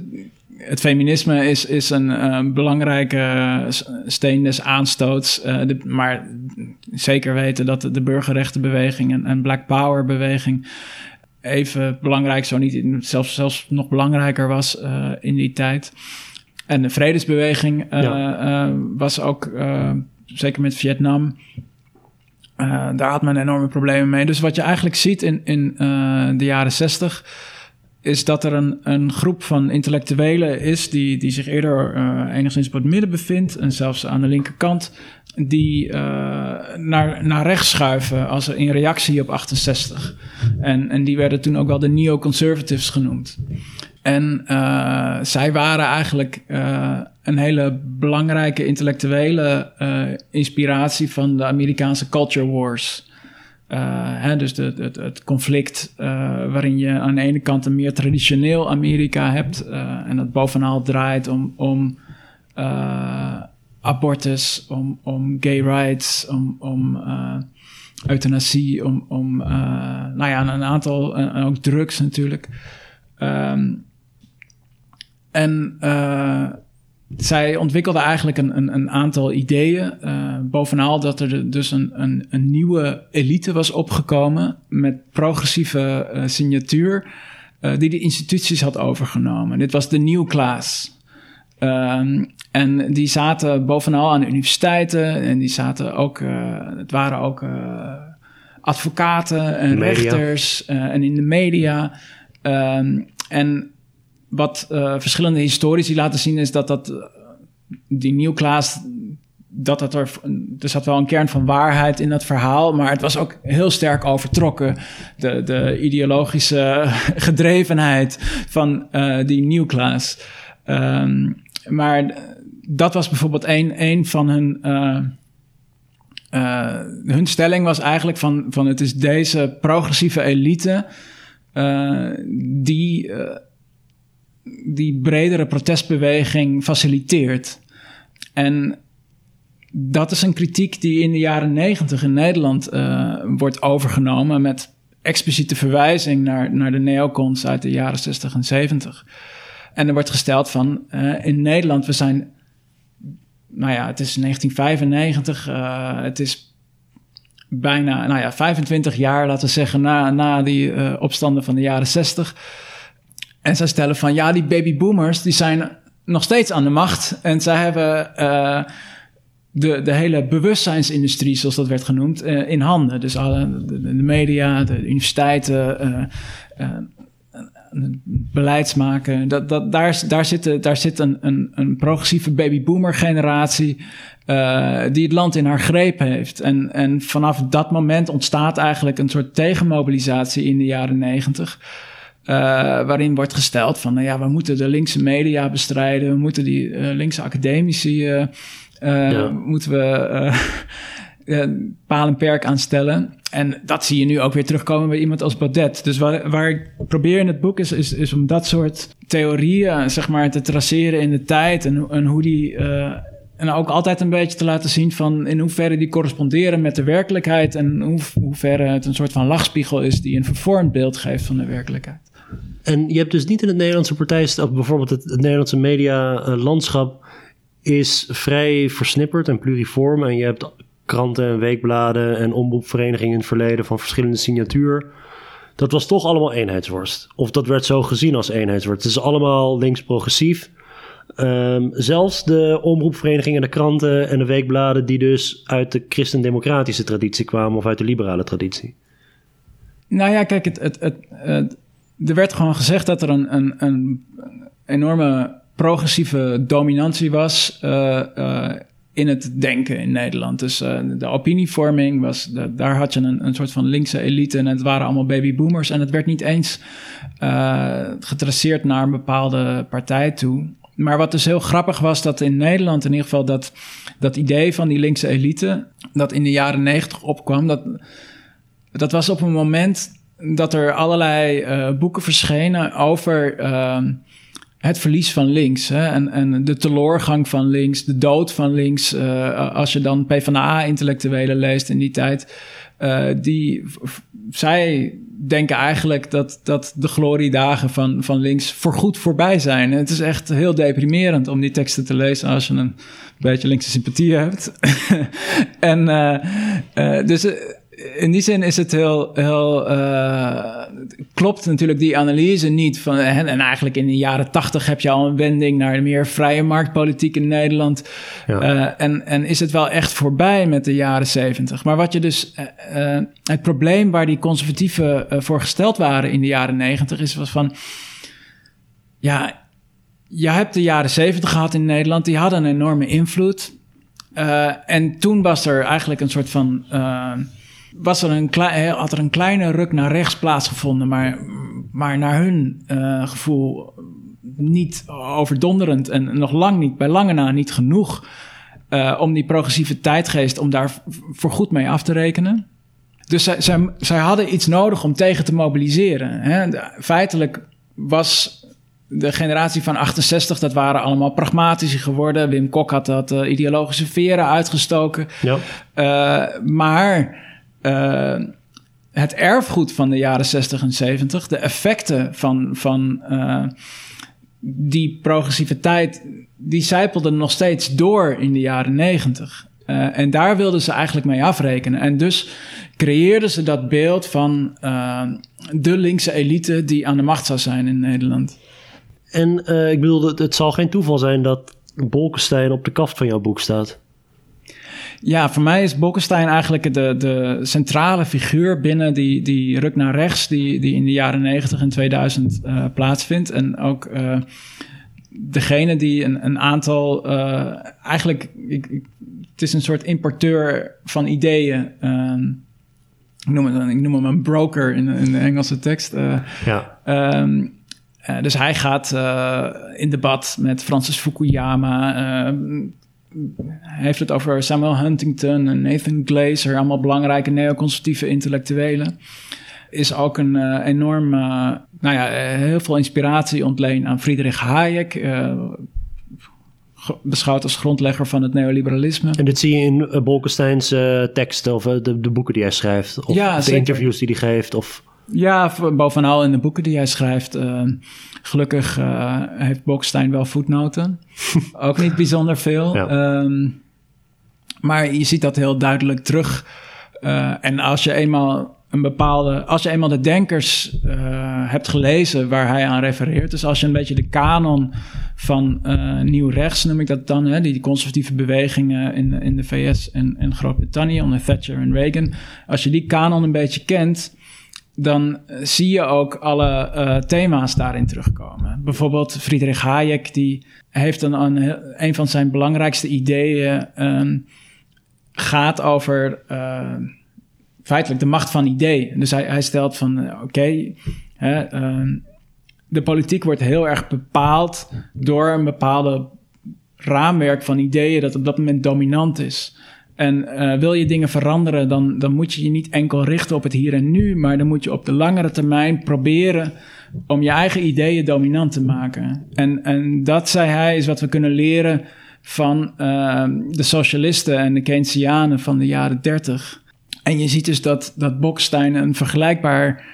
het feminisme is, is een belangrijke steen des aanstoots. De, maar zeker weten dat de burgerrechtenbeweging en, en Black Power beweging even belangrijk, zo niet zelfs, zelfs nog belangrijker was in die tijd. En de vredesbeweging ja. was ook zeker met Vietnam. Uh, daar had men enorme problemen mee. Dus wat je eigenlijk ziet in, in uh, de jaren zestig... is dat er een, een groep van intellectuelen is... die, die zich eerder uh, enigszins op het midden bevindt... en zelfs aan de linkerkant... die naar, naar rechts schuiven als in reactie op 68. En, en die werden toen ook wel de neoconservatives genoemd. En uh, zij waren eigenlijk uh, een hele belangrijke intellectuele uh, inspiratie van de Amerikaanse culture wars. Hè, dus het, het conflict waarin je aan de ene kant een meer traditioneel Amerika hebt en dat bovenal draait om, om abortus, om, om gay rights, om, om euthanasie, om, om nou ja, een aantal, en ook drugs natuurlijk. Ehm, en zij ontwikkelde eigenlijk een, een, een aantal ideeën. bovenal dat er dus een, een, een, nieuwe elite was opgekomen met progressieve signatuur, die de instituties had overgenomen. Dit was de New Class. Um, en die zaten bovenal aan de universiteiten en die zaten ook, uh, het waren ook uh, advocaten en rechters uh, en in de media. Um, en wat verschillende historici laten zien is dat dat die nieuwklaas dat het er, er zat wel een kern van waarheid in dat verhaal, maar het was ook heel sterk overtrokken. De, de ideologische gedrevenheid van uh, die nieuwklaas. Um, maar dat was bijvoorbeeld een, een van hun. Hun stelling was eigenlijk van, van het is deze progressieve elite die, die bredere protestbeweging faciliteert. En dat is een kritiek die in de jaren negentig in Nederland wordt overgenomen met expliciete verwijzing naar, naar de neocons uit de jaren 60 en 70. En er wordt gesteld van uh, in Nederland, we zijn, nou ja, het is 1995, uh, het is bijna, nou ja, 25 jaar, laten we zeggen, na, na die opstanden van de jaren 60. En zij stellen van, ja, die babyboomers, die zijn nog steeds aan de macht. En zij hebben de, de hele bewustzijnsindustrie, zoals dat werd genoemd, in handen. Dus alle, de, de media, de universiteiten, beleidsmaken. Dat, dat, daar, daar zit, daar zit een, een, een progressieve babyboomer generatie uh, die het land in haar greep heeft. En, en vanaf dat moment ontstaat eigenlijk een soort tegenmobilisatie in de jaren negentig. Uh, waarin wordt gesteld van, nou ja, we moeten de linkse media bestrijden, we moeten die uh, linkse academici, uh, ja. moeten we paal en perk aanstellen. En dat zie je nu ook weer terugkomen bij iemand als Baudet. Dus waar, waar ik probeer in het boek is, is, is om dat soort theorieën zeg maar, te traceren in de tijd. En, en hoe die. En ook altijd een beetje te laten zien van in hoeverre die corresponderen met de werkelijkheid. En hoe, hoeverre het een soort van lachspiegel is die een vervormd beeld geeft van de werkelijkheid. En je hebt dus niet in het Nederlandse partij, bijvoorbeeld het, het Nederlandse medialandschap is vrij versnipperd en pluriform. En je hebt kranten en weekbladen en omroepverenigingen in het verleden van verschillende signatuur. Dat was toch allemaal eenheidsworst. Of dat werd zo gezien als eenheidsworst. Het is allemaal links-progressief. Um, zelfs de omroepverenigingen, de kranten en de weekbladen, die dus uit de christendemocratische traditie kwamen of uit de liberale traditie. Nou ja, kijk, het, het, het, er werd gewoon gezegd dat er een, een, een enorme progressieve dominantie was. Uh, uh, in het denken in Nederland. Dus uh, de opinievorming was, daar had je een, een soort van linkse elite en het waren allemaal babyboomers. En het werd niet eens getraceerd naar een bepaalde partij toe. Maar wat dus heel grappig was, dat in Nederland in ieder geval dat, dat idee van die linkse elite, dat in de jaren negentig opkwam, dat, dat was op een moment dat er allerlei uh, boeken verschenen over het verlies van links hè, en, en de teloorgang van links, de dood van links. Uh, als je dan PvdA-intellectuelen leest in die tijd, uh, die, zij denken eigenlijk dat, dat de gloriedagen van, van links voorgoed voorbij zijn. En het is echt heel deprimerend om die teksten te lezen als je een beetje linkse sympathie hebt. en dus in die zin is het heel, heel uh, klopt natuurlijk die analyse niet van en eigenlijk in de jaren tachtig heb je al een wending naar meer vrije marktpolitiek in Nederland ja. uh, en, en is het wel echt voorbij met de jaren zeventig. Maar wat je dus uh, het probleem waar die conservatieven voor gesteld waren in de jaren negentig is was van ja, je hebt de jaren zeventig gehad in Nederland, die hadden een enorme invloed. en toen was er eigenlijk een soort van was er een klein, had er een kleine ruk naar rechts plaatsgevonden, maar, maar naar hun uh, gevoel niet overdonderend en nog lang niet, bij lange na niet genoeg uh, om die progressieve tijdgeest, om daar voor goed mee af te rekenen. Dus zij, zij, zij hadden iets nodig om tegen te mobiliseren. Hè. feitelijk was de generatie van 68, dat waren allemaal pragmatici geworden. Wim Kok had dat uh, ideologische veren uitgestoken. Ja. Uh, maar het erfgoed van de jaren 60 en 70, de effecten van, van die progressiviteit, die zijpelden nog steeds door in de jaren 90. en daar wilden ze eigenlijk mee afrekenen. En dus creëerden ze dat beeld van de linkse elite die aan de macht zou zijn in Nederland. En uh, ik bedoel, het, het, zal geen toeval zijn dat Bolkestein op de kaft van jouw boek staat. Ja, voor mij is Bolkestein eigenlijk de, de centrale figuur binnen die, die ruk naar rechts, die, die in de jaren 90 en 2000 uh, eh, plaatsvindt. En ook uh, degene die een, een aantal, eigenlijk, ik, ik, het is een soort importeur van ideeën. Ehm, ik noem, het, ik noem hem een broker in, in de Engelse tekst. ja. Um, uh, dus hij gaat uh, in debat met Francis Fukuyama. Uh, hij heeft het over Samuel Huntington en Nathan Glazer, allemaal belangrijke neoconservatieve intellectuelen. Is ook een enorm, nou ja, heel veel inspiratie ontleen aan Friedrich Hayek beschouwd als grondlegger van het neoliberalisme. En dit zie je in Bolkesteins teksten of de, de, boeken die hij schrijft? Of ja, de interviews die hij geeft? Of... Ja, bovenal in de boeken die hij schrijft. Uh, gelukkig uh, heeft Bokstein wel voetnoten. Ook niet bijzonder veel. Ja. Um, maar je ziet dat heel duidelijk terug. Uh, en als je eenmaal een bepaalde. Als je eenmaal de denkers uh, hebt gelezen waar hij aan refereert. Dus als je een beetje de kanon van nieuw rechts noem ik dat dan. Hè, die conservatieve bewegingen in, in de VS en, en Groot-Brittannië onder Thatcher en Reagan. Als je die kanon een beetje kent dan zie je ook alle uh, thema's daarin terugkomen. Bijvoorbeeld Friedrich Hayek, die heeft een, een, een van zijn belangrijkste ideeën um, gaat over uh, feitelijk de macht van ideeën. Dus hij, hij stelt van uh, oké, uh, de politiek wordt heel erg bepaald door een bepaalde raamwerk van ideeën dat op dat moment dominant is. En uh, wil je dingen veranderen, dan, dan moet je je niet enkel richten op het hier en nu, maar dan moet je op de langere termijn proberen om je eigen ideeën dominant te maken. En, en dat, zei hij, is wat we kunnen leren van uh, de socialisten en de Keynesianen van de jaren 30. En je ziet dus dat, dat Bokstein een vergelijkbaar.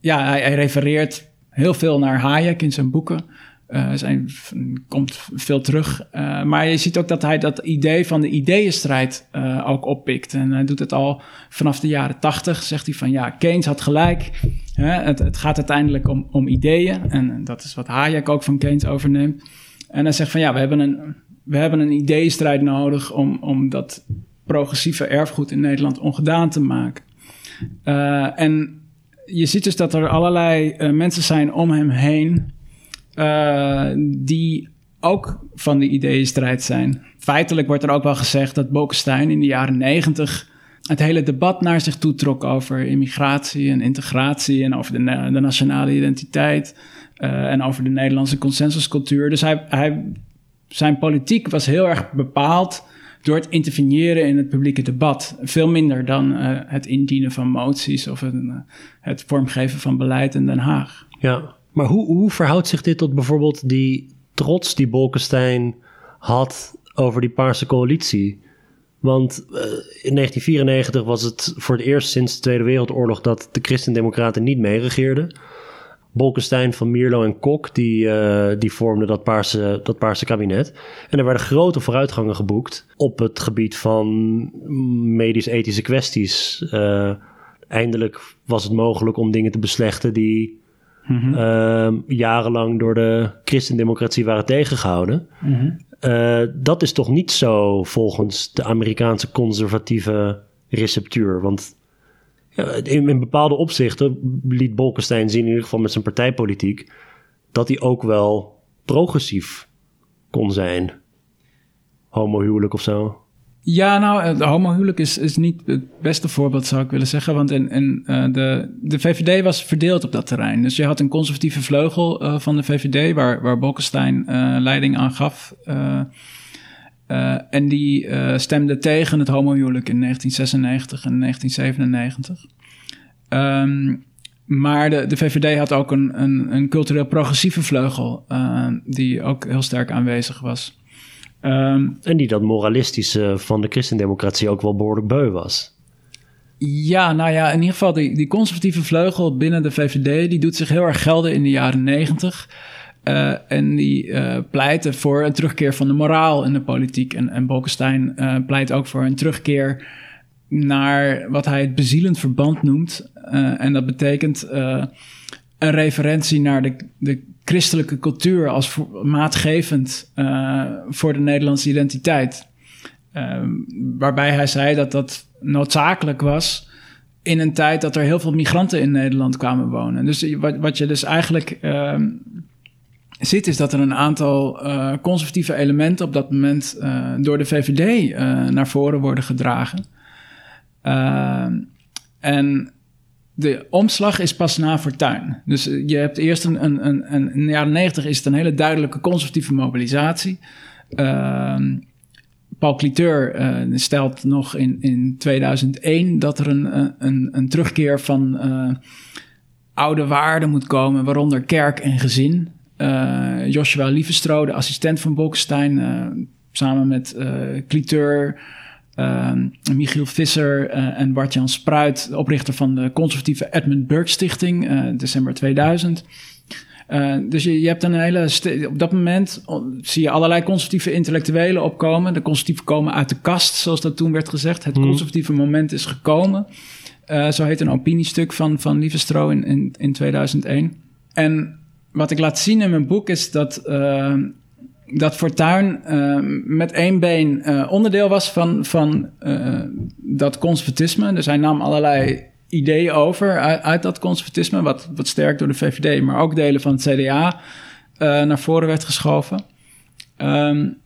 Ja, hij refereert heel veel naar Hayek in zijn boeken. Uh, zijn, komt veel terug. Uh, maar je ziet ook dat hij dat idee van de ideeënstrijd uh, ook oppikt. En hij doet het al vanaf de jaren tachtig. Zegt hij van ja, Keynes had gelijk. Hè, het, het, gaat uiteindelijk om, om ideeën. En dat is wat Hayek ook van Keynes overneemt. En hij zegt van ja, we hebben een, we hebben een ideeënstrijd nodig om, om dat progressieve erfgoed in Nederland ongedaan te maken. en je ziet dus dat er allerlei mensen zijn om hem heen uh, die ook van de ideeënstrijd zijn. Feitelijk wordt er ook wel gezegd dat Bolkestein in de jaren negentig het hele debat naar zich toe trok over immigratie en integratie en over de, de nationale identiteit uh, en over de Nederlandse consensuscultuur. Dus hij, hij, zijn politiek was heel erg bepaald door het interveneren in het publieke debat. Veel minder dan uh, het indienen van moties of het vormgeven van beleid in Den Haag. Ja, maar hoe, hoe verhoudt zich dit tot bijvoorbeeld die trots die Bolkestein had over die Paarse coalitie? Want uh, in 1994 was het voor het eerst sinds de Tweede Wereldoorlog dat de Christendemocraten niet meeregeerden. Bolkestein, Van Mierlo en Kok, die, uh, die vormden dat paarse, dat paarse kabinet. En er werden grote vooruitgangen geboekt op het gebied van medisch-ethische kwesties. Uh, eindelijk was het mogelijk om dingen te beslechten die mm jarenlang door de christendemocratie waren tegengehouden. Mm dat is toch niet zo volgens de Amerikaanse conservatieve receptuur. Want ja, in, in, bepaalde opzichten liet Bolkestein zien, in ieder geval met zijn partijpolitiek, dat hij ook wel progressief kon zijn. Homohuwelijk of zo. Ja, nou, het homohuwelijk is, is niet het beste voorbeeld, zou ik willen zeggen. Want in, in, uh, de, de VVD was verdeeld op dat terrein. Dus je had een conservatieve vleugel uh, van de VVD, waar, waar Bolkestein leiding aan gaf. en die stemde tegen het homohuwelijk in 1996 en 1997. Um, maar de, de VVD had ook een, een, een cultureel progressieve vleugel, die ook heel sterk aanwezig was. Um, en die dat moralistische van de christendemocratie ook wel behoorlijk beu was. Ja, nou ja, in ieder geval die, die conservatieve vleugel binnen de VVD... die doet zich heel erg gelden in de jaren negentig... Uh, en die uh, pleiten voor een terugkeer van de moraal in de politiek. En, en Bolkestein uh, pleit ook voor een terugkeer naar wat hij het bezielend verband noemt. en dat betekent een referentie naar de, de christelijke cultuur als maatgevend voor de Nederlandse identiteit. waarbij hij zei dat dat noodzakelijk was in een tijd dat er heel veel migranten in Nederland kwamen wonen. Dus wat, wat je dus eigenlijk ziet, is dat er een aantal uh, conservatieve elementen op dat moment uh, door de VVD eh, naar voren worden gedragen. en de omslag is pas na Fortuin. Dus je hebt eerst een, een, een, een, in de jaren negentig is het een hele duidelijke conservatieve mobilisatie. Paul Cliteur stelt nog in, in 2001 dat er een, een, een terugkeer van oude waarden moet komen, waaronder kerk en gezin. Joshua Lievestro, de assistent van Bolkestein, samen met Cliteur, Michiel Visser en Bart-Jan Spruit, de oprichter van de conservatieve Edmund Burke Stichting, december 2000. dus je, je, hebt een hele. Op dat moment zie je allerlei conservatieve intellectuelen opkomen. De conservatieven komen uit de kast, zoals dat toen werd gezegd. Het mhm. conservatieve moment is gekomen. zo heet een opiniestuk van, van Lievestro in, in, in 2001. En wat ik laat zien in mijn boek is dat, uh, dat Fortuin uh, met één been uh, onderdeel was van, van dat conservatisme. Dus hij nam allerlei ideeën over uit, dat conservatisme, wat, wat sterk door de VVD, maar ook delen van het CDA naar voren werd geschoven. Um,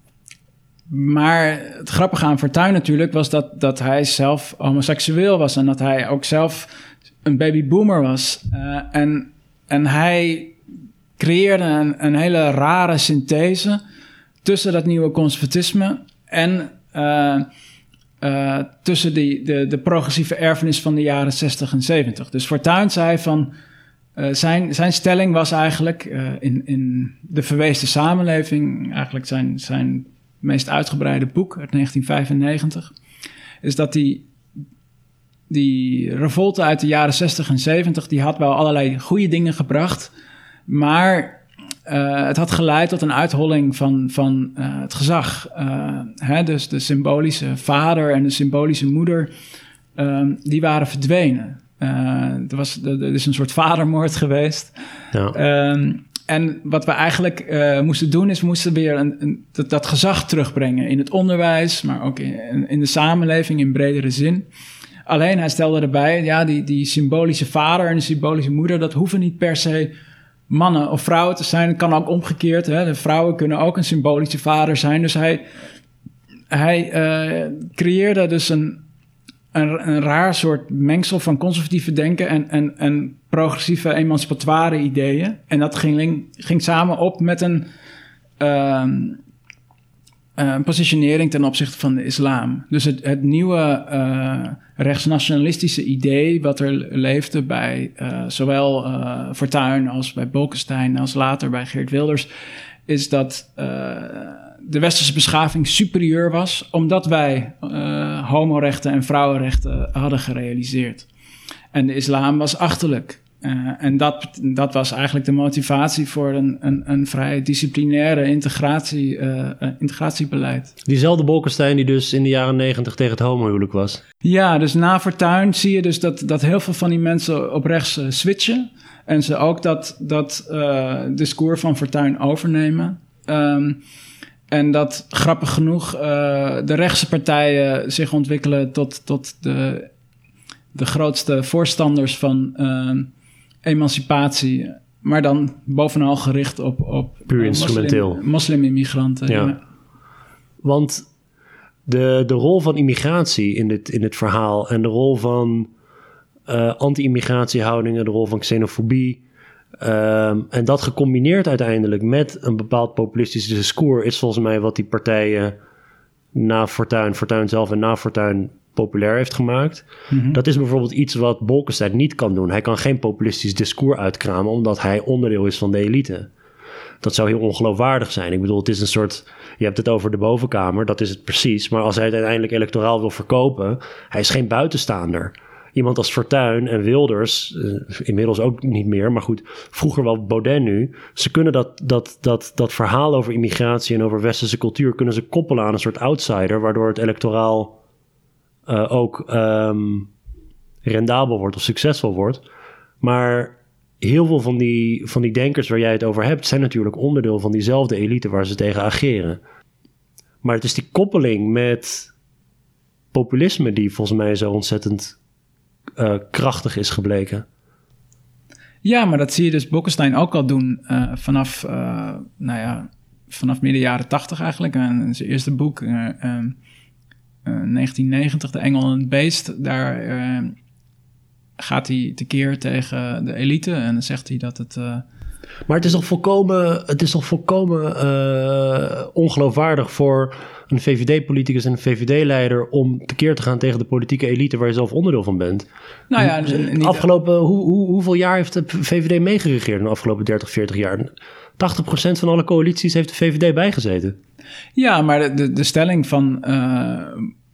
maar het grappige aan Fortuyn natuurlijk was dat, dat hij zelf homoseksueel was en dat hij ook zelf een babyboomer was. en, en hij creëerde een, een hele rare synthese tussen dat nieuwe conservatisme en uh, uh, tussen die, de, de progressieve erfenis van de jaren 60 en 70. Dus Fortuyn zei van. Uh, zijn, zijn stelling was eigenlijk in, in de verweesde samenleving, eigenlijk zijn, zijn meest uitgebreide boek uit 1995, is dat die, die revolte uit de jaren 60 en 70, die had wel allerlei goede dingen gebracht, maar uh, het had geleid tot een uitholling van, van uh, het gezag. Uh, hè, dus de symbolische vader en de symbolische moeder, um, die waren verdwenen. er, was, er is een soort vadermoord geweest. Ja. Um, en wat we eigenlijk moesten doen, is we moesten weer een, een, dat, dat, gezag terugbrengen in het onderwijs, maar ook in, in de samenleving in bredere zin. Alleen hij stelde erbij, ja, die, die symbolische vader en de symbolische moeder, dat hoeven niet per se mannen of vrouwen te zijn. Het kan ook omgekeerd. Hè? De vrouwen kunnen ook een symbolische vader zijn. Dus hij, hij uh, creëerde dus een, een, een, raar soort mengsel van conservatieve denken en, en, en progressieve emancipatoire ideeën. En dat ging, ging samen op met een, uh, een positionering ten opzichte van de islam. Dus het, het nieuwe uh, rechtsnationalistische idee wat er leefde bij uh, zowel uh, Fortuyn als bij Bolkestein als later bij Geert Wilders, is dat de westerse beschaving superieur was omdat wij homorechten en vrouwenrechten hadden gerealiseerd. En de islam was achterlijk. Uh, en dat, dat was eigenlijk de motivatie voor een, een, een vrij disciplinaire integratie, uh, integratiebeleid. Diezelfde Bolkestein die dus in de jaren negentig tegen het homohuwelijk was. Ja, dus na Fortuyn zie je dus dat, dat heel veel van die mensen op rechts switchen. En ze ook dat, dat discours van Fortuyn overnemen. Um, en dat grappig genoeg de rechtse partijen zich ontwikkelen tot, tot de, de grootste voorstanders van ehm, emancipatie, maar dan bovenal gericht op, op puur instrumenteel moslim-immigranten. ja. Want de, de rol van immigratie in dit, in het verhaal en de rol van uh, anti-immigratiehoudingen, de rol van xenofobie. Um, en dat gecombineerd uiteindelijk met een bepaald populistisch discours is volgens mij wat die partijen na Fortuin, Fortuin zelf en na Fortuin populair heeft gemaakt. Mhm. Dat is bijvoorbeeld iets wat Bolkestein niet kan doen. Hij kan geen populistisch discours uitkramen omdat hij onderdeel is van de elite. Dat zou heel ongeloofwaardig zijn. Ik bedoel, het is een soort. Je hebt het over de bovenkamer, dat is het precies. Maar als hij het uiteindelijk electoraal wil verkopen, hij is geen buitenstaander. iemand als Fortuyn en Wilders, eh, inmiddels ook niet meer, maar goed, vroeger wel Baudet nu, ze kunnen dat, dat, dat, dat verhaal over immigratie en over westerse cultuur, kunnen ze koppelen aan een soort outsider, waardoor het electoraal uh, ook um, rendabel wordt of succesvol wordt. Maar heel veel van die, van die denkers waar jij het over hebt, zijn natuurlijk onderdeel van diezelfde elite waar ze tegen ageren. Maar het is die koppeling met populisme die volgens mij zo ontzettend uh, krachtig is gebleken. Ja, maar dat zie je dus Bokkestein ook al doen uh, vanaf, nou ja, vanaf midden jaren tachtig eigenlijk. En zijn eerste boek, 1990, De Engel en het Beest, daar gaat hij tekeer tegen de elite en dan zegt hij dat het... Maar het is toch volkomen, het is toch volkomen ongeloofwaardig voor een VVD-politicus en een VVD-leider om tekeer te gaan tegen de politieke elite waar je zelf onderdeel van bent. Nou ja, dus niet... afgelopen, hoe, hoe, hoeveel jaar heeft de VVD meegeregeerd in de afgelopen 30, 40 jaar? 80% van alle coalities heeft de VVD bijgezeten. Ja, maar de, de, de stelling van uh,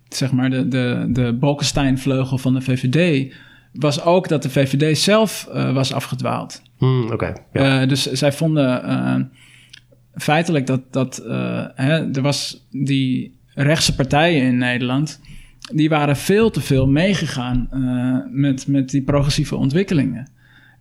zeg maar de, de, de Bolkestein-vleugel van de VVD was ook dat de VVD zelf uh, was afgedwaald. Okay, uh, dus zij vonden feitelijk dat, dat hè, er was die rechtse partijen in Nederland, die waren veel te veel meegegaan met, met die progressieve ontwikkelingen.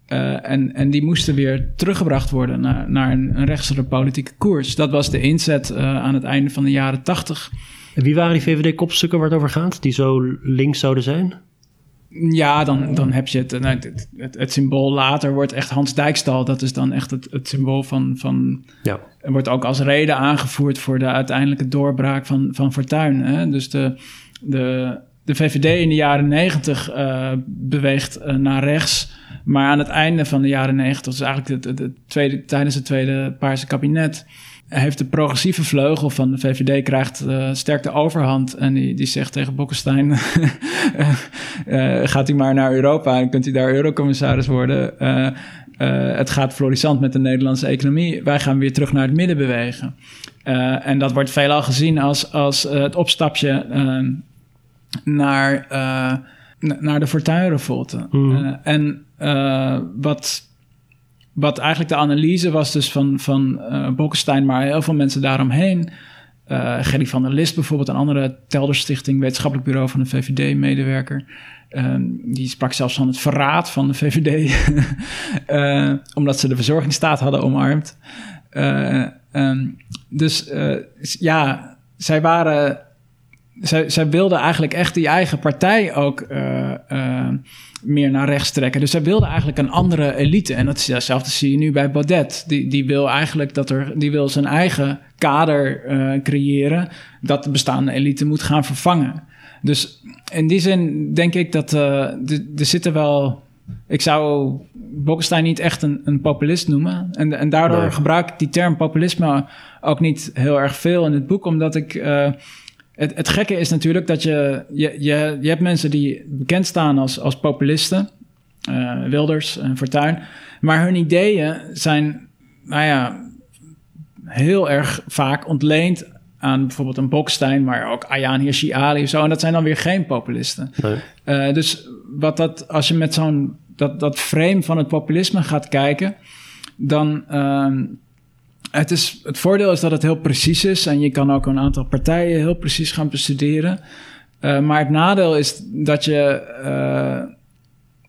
En, en die moesten weer teruggebracht worden naar, naar een, een rechtsere politieke koers. Dat was de inzet aan het einde van de jaren tachtig. En wie waren die VVD-kopstukken waar het over gaat, die zo links zouden zijn? Ja, dan, dan heb je het, nou, het, het, het, symbool later wordt echt Hans Dijkstal. Dat is dan echt het, het symbool van... van ja. wordt ook als reden aangevoerd voor de uiteindelijke doorbraak van, van Fortuyn. Hè? Dus de, de, de VVD in de jaren negentig uh, beweegt uh, naar rechts. Maar aan het einde van de jaren negentig, dus eigenlijk het, het, tweede, tijdens het tweede Paarse kabinet heeft de progressieve vleugel van de VVD krijgt uh, sterk de overhand. En die, die zegt tegen Bokkestein, uh, gaat u maar naar Europa en kunt u daar eurocommissaris worden. Het gaat florissant met de Nederlandse economie. Wij gaan weer terug naar het midden bewegen. en dat wordt veelal gezien als, als het opstapje naar, naar de Fortuyn-revolte. Mm. en wat wat eigenlijk de analyse was dus van, van uh, Bolkestein, maar heel veel mensen daaromheen. Uh, Gerry van der List bijvoorbeeld, een andere Telderstichting, wetenschappelijk bureau van de VVD-medewerker. Uh, die sprak zelfs van het verraad van de VVD, uh, omdat ze de verzorgingsstaat hadden omarmd. Um, dus ja, zij waren. Zij, zij wilden eigenlijk echt die eigen partij ook meer naar rechts trekken. Dus hij wilde eigenlijk een andere elite. En datzelfde zie je nu bij Baudet. Die, die wil eigenlijk dat er, die wil zijn eigen kader uh, creëren dat de bestaande elite moet gaan vervangen. Dus in die zin denk ik dat er zitten wel. Ik zou Bokkestein niet echt een, een populist noemen. En, en daardoor gebruik ik die term populisme ook niet heel erg veel in het boek, omdat ik. Het, het gekke is natuurlijk dat je, je, je, je hebt mensen die bekend staan als, als populisten, uh, Wilders en Fortuyn, maar hun ideeën zijn, nou ja, heel erg vaak ontleend aan bijvoorbeeld een Bokstein, maar ook Ayaan Hirsi Ali of zo. En dat zijn dan weer geen populisten. Nee. Uh, dus wat dat, als je met zo'n dat, dat frame van het populisme gaat kijken, dan, uh, het, is, het voordeel is dat het heel precies is en je kan ook een aantal partijen heel precies gaan bestuderen. Uh, maar het nadeel is dat je, uh,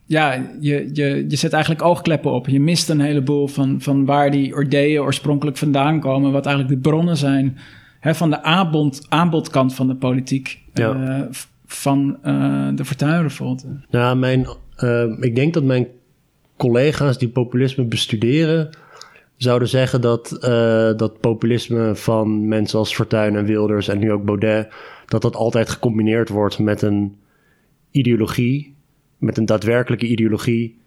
ja, je, je, je zet eigenlijk oogkleppen op. Je mist een heleboel van, van waar die ideeën oorspronkelijk vandaan komen, wat eigenlijk de bronnen zijn hè, van de aanbod, aanbodkant van de politiek. Ja. Uh, van de Fortuynrevolte. Nou, mijn, ik denk dat mijn collega's die populisme bestuderen zouden zeggen dat, uh, dat populisme van mensen als Fortuyn en Wilders en nu ook Baudet, dat dat altijd gecombineerd wordt met een ideologie, met een daadwerkelijke ideologie,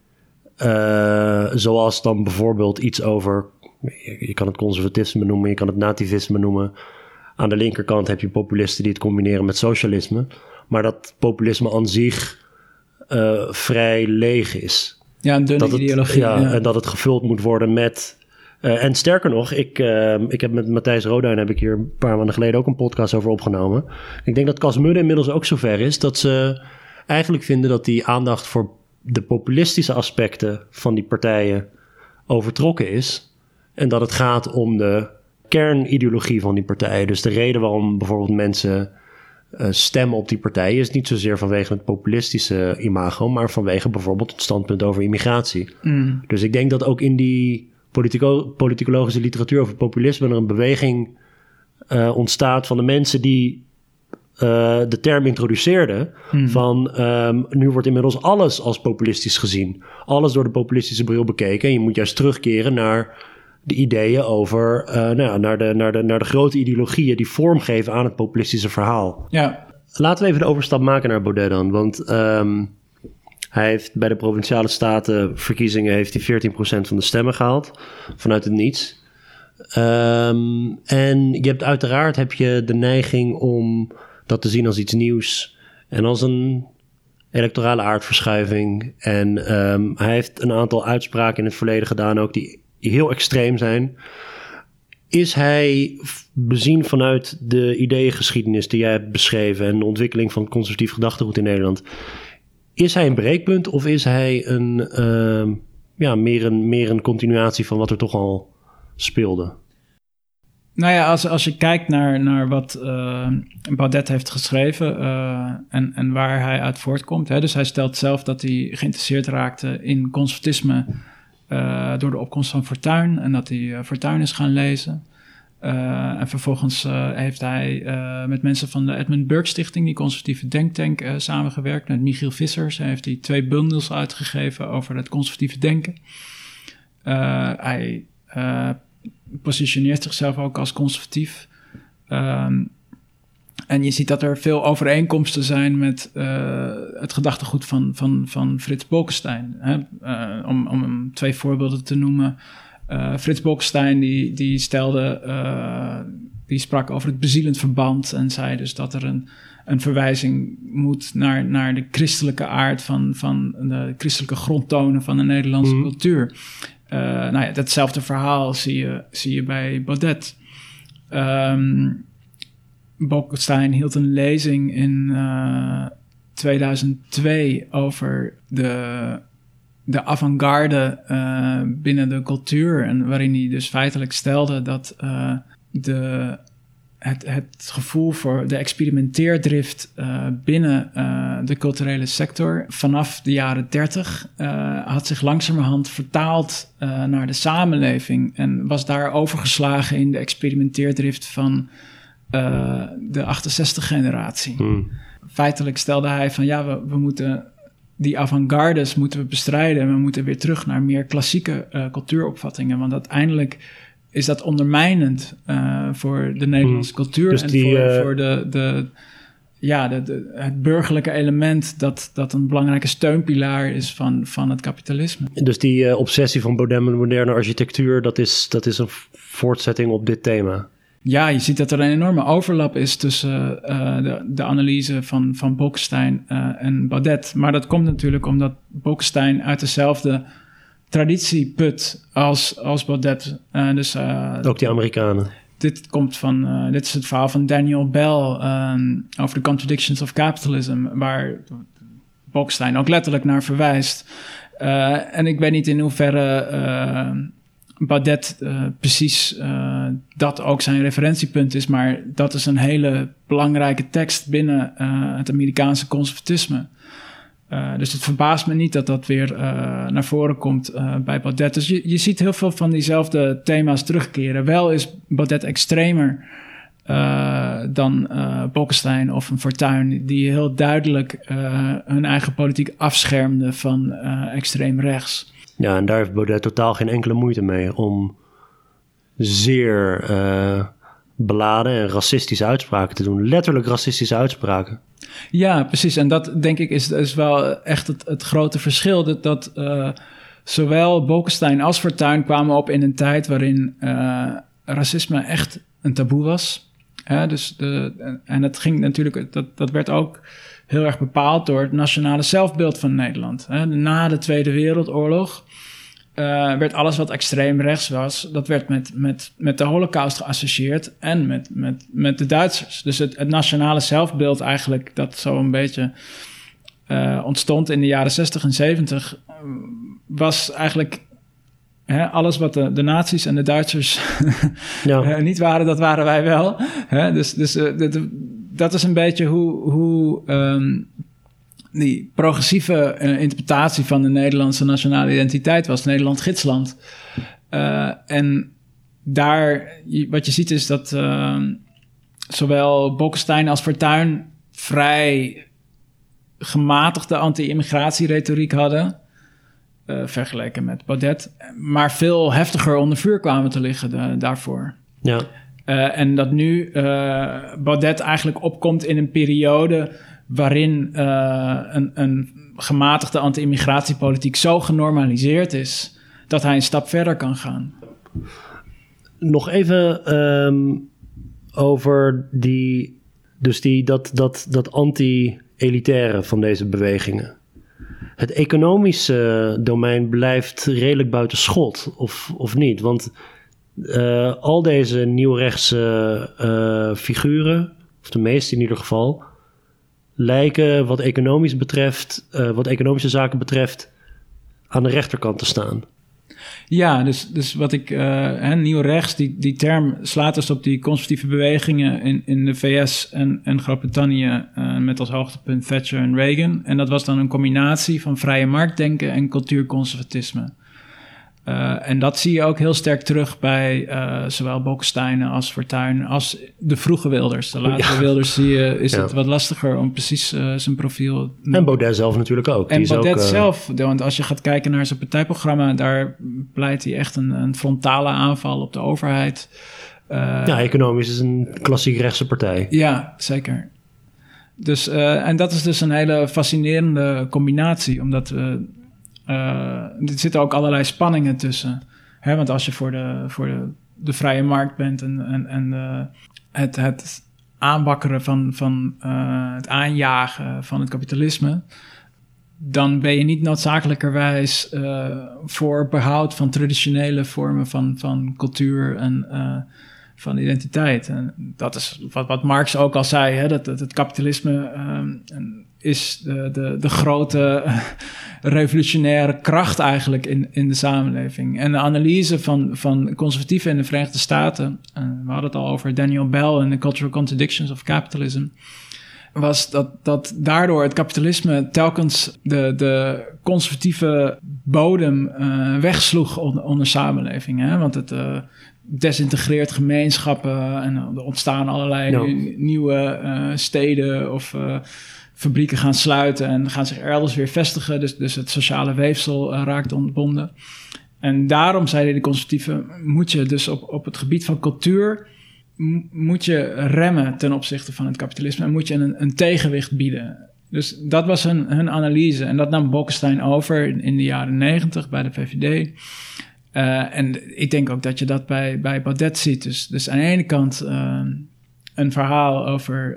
uh, zoals dan bijvoorbeeld iets over, je kan het conservatisme noemen, je kan het nativisme noemen. Aan de linkerkant heb je populisten die het combineren met socialisme, maar dat populisme aan zich uh, vrij leeg is. Ja, een dunne dat ideologie. ja, ja, en dat het gevuld moet worden met uh, en sterker nog, ik, uh, ik heb met Matthijs Roduin heb ik hier een paar maanden geleden ook een podcast over opgenomen. Ik denk dat Cas Mudde inmiddels ook zover is dat ze eigenlijk vinden dat die aandacht voor de populistische aspecten van die partijen overtrokken is. En dat het gaat om de kernideologie van die partijen. Dus de reden waarom bijvoorbeeld mensen uh, stemmen op die partijen is niet zozeer vanwege het populistische imago, maar vanwege bijvoorbeeld het standpunt over immigratie. Mm. Dus ik denk dat ook in die politico politicologische literatuur over populisme er een beweging uh, ontstaat van de mensen die uh, de term introduceerden. Hmm. Van um, nu wordt inmiddels alles als populistisch gezien. Alles door de populistische bril bekeken. En je moet juist terugkeren naar de ideeën over, uh, nou ja, naar, de, naar, de, naar de grote ideologieën die vormgeven aan het populistische verhaal. Ja. Laten we even de overstap maken naar Baudet dan. Want um, hij heeft bij de provinciale staten verkiezingen heeft hij 14% van de stemmen gehaald. Vanuit het niets. Um, en je hebt uiteraard heb je de neiging om dat te zien als iets nieuws en als een electorale aardverschuiving. En um, hij heeft een aantal uitspraken in het verleden gedaan ook die heel extreem zijn. Is hij bezien vanuit de ideeëngeschiedenis die jij hebt beschreven en de ontwikkeling van conservatief gedachtegoed in Nederland? Is hij een breekpunt of is hij een, uh, ja, meer, een, meer een continuatie van wat er toch al speelde? Nou ja, als, als je kijkt naar, naar wat uh, Baudet heeft geschreven uh, en, en waar hij uit voortkomt. Hè, dus hij stelt zelf dat hij geïnteresseerd raakte in conservatisme uh, door de opkomst van Fortuyn. En dat hij Fortuyn is gaan lezen. En vervolgens heeft hij met mensen van de Edmund Burke Stichting, die conservatieve denktank, samengewerkt. Met Michiel Vissers. Hij heeft hij twee bundels uitgegeven over het conservatieve denken. hij positioneert zichzelf ook als conservatief. Um, en je ziet dat er veel overeenkomsten zijn met het gedachtegoed van, van, van Frits Bolkestein. Hè? Om, om twee voorbeelden te noemen. Uh, Frits Bolkestein die, die stelde, die sprak over het bezielend verband en zei dus dat er een, een verwijzing moet naar, naar de christelijke aard van, van de christelijke grondtonen van de Nederlandse mm. cultuur. Uh, nou ja, datzelfde verhaal zie je, zie je bij Baudet. Um, Bolkestein hield een lezing in uh, 2002 over de, de avant-garde uh, binnen de cultuur. En waarin hij dus feitelijk stelde dat uh, de het, het gevoel voor de experimenteerdrift uh, binnen de culturele sector vanaf de jaren 30 uh, had zich langzamerhand vertaald naar de samenleving en was daar overgeslagen in de experimenteerdrift van de 68-generatie. Hmm. Feitelijk stelde hij van ja, we, we moeten die avant-gardes moeten we bestrijden en we moeten weer terug naar meer klassieke cultuuropvattingen, want uiteindelijk is dat ondermijnend uh, voor de Nederlandse mm. cultuur dus en die, voor, uh, voor de, de, ja, de, de, het burgerlijke element dat, dat een belangrijke steunpilaar is van, van het kapitalisme. Dus die obsessie van Baudet met moderne architectuur, dat is, dat is een voortzetting op dit thema. Ja, je ziet dat er een enorme overlap is tussen de, de analyse van, van Bolkestein en Baudet. Maar dat komt natuurlijk omdat Bolkestein uit dezelfde traditieput als, als Baudet. Uh, dus, Ook die Amerikanen. Dit komt van, dit is het verhaal van Daniel Bell um, over The Contradictions of Capitalism, waar Bolkestein ook letterlijk naar verwijst. en ik weet niet in hoeverre Baudet precies dat ook zijn referentiepunt is, maar dat is een hele belangrijke tekst binnen het Amerikaanse conservatisme. Uh, dus het verbaast me niet dat dat weer uh, naar voren komt uh, bij Baudet. Dus je, je ziet heel veel van diezelfde thema's terugkeren. Wel is Baudet extremer dan Bolkestein of een Fortuyn... die heel duidelijk hun eigen politiek afschermde van extreem rechts. Ja, en daar heeft Baudet totaal geen enkele moeite mee... om zeer beladen en racistische uitspraken te doen. Letterlijk racistische uitspraken. Ja, precies. En dat denk ik is, is wel echt het, het grote verschil. Dat, dat uh, zowel Bolkestein als Fortuyn kwamen op in een tijd waarin uh, racisme echt een taboe was. Dus de, en dat ging natuurlijk, dat, dat werd ook heel erg bepaald door het nationale zelfbeeld van Nederland. Na de Tweede Wereldoorlog uh, werd alles wat extreem rechts was, dat werd met, met, met de holocaust geassocieerd en met, met, met de Duitsers. Dus het, het nationale zelfbeeld eigenlijk, dat zo een beetje uh, ontstond in de jaren 60 en 70, was eigenlijk alles wat de, de nazi's en de Duitsers ja. niet waren, dat waren wij wel. Dus, dus dat is een beetje hoe, hoe um, die progressieve uh, interpretatie van de Nederlandse nationale identiteit was. Nederland gidsland. Uh, en daar, wat je ziet is dat uh, zowel Bolkestein als Fortuyn vrij gematigde anti-immigratieretoriek hadden. Uh, vergeleken met Baudet. Maar veel heftiger onder vuur kwamen te liggen daarvoor. Ja. Uh, en dat nu uh, Baudet eigenlijk opkomt in een periode waarin een, een gematigde anti-immigratiepolitiek zo genormaliseerd is dat hij een stap verder kan gaan. Nog even um, over die, dus die, dat, dat, dat anti-elitaire van deze bewegingen. Het economische domein blijft redelijk buiten schot, of, of niet? Want uh, al deze nieuwrechtse uh, figuren, of de meeste in ieder geval, lijken wat economisch betreft, uh, wat economische zaken betreft, aan de rechterkant te staan. Ja, dus, dus wat ik, uh, nieuw rechts, die, die term slaat dus op die conservatieve bewegingen in, in de VS en, en Groot-Brittannië met als hoogtepunt Thatcher en Reagan. En dat was dan een combinatie van vrije marktdenken en cultuurconservatisme. Uh, en dat zie je ook heel sterk terug bij uh, zowel Bokstein als Fortuyn als de vroege Wilders. De latere ja. Wilders zie je, is ja. het wat lastiger om precies uh, zijn profiel... En Baudet zelf natuurlijk ook. En Baudet ook, zelf, want als je gaat kijken naar zijn partijprogramma... daar pleit hij echt een, een frontale aanval op de overheid. ja, economisch is een klassiek rechtse partij. Ja, zeker. Dus, en dat is dus een hele fascinerende combinatie, omdat... Uh, er zitten ook allerlei spanningen tussen. Hè? Want als je voor de, voor de, de vrije markt bent en, en, en uh, het, het aanbakkeren van, van uh, het aanjagen van het kapitalisme, dan ben je niet noodzakelijkerwijs voor behoud van traditionele vormen van, van cultuur en van identiteit. En dat is wat, Marx ook al zei, hè, dat, dat het kapitalisme is de, de, de grote revolutionaire kracht eigenlijk in, in de samenleving. En de analyse van, van conservatieven in de Verenigde Staten, uh, we hadden het al over Daniel Bell en The Cultural Contradictions of Capitalism, was dat, dat daardoor het kapitalisme telkens de, de conservatieve bodem uh, wegsloeg onder, onder samenleving. Want het desintegreert gemeenschappen en er ontstaan allerlei nieuwe steden of fabrieken gaan sluiten en gaan zich elders weer vestigen. Dus, dus het sociale weefsel uh, raakt ontbonden. En daarom zeiden de conservatieven, moet je dus op, op het gebied van cultuur, moet je remmen ten opzichte van het kapitalisme en moet je een, een tegenwicht bieden. Dus dat was hun, hun analyse. En dat nam Bolkestein over in, in de jaren negentig bij de VVD. Uh, en ik denk ook dat je dat bij, bij Baudet ziet. Dus, dus aan de ene kant uh, een verhaal over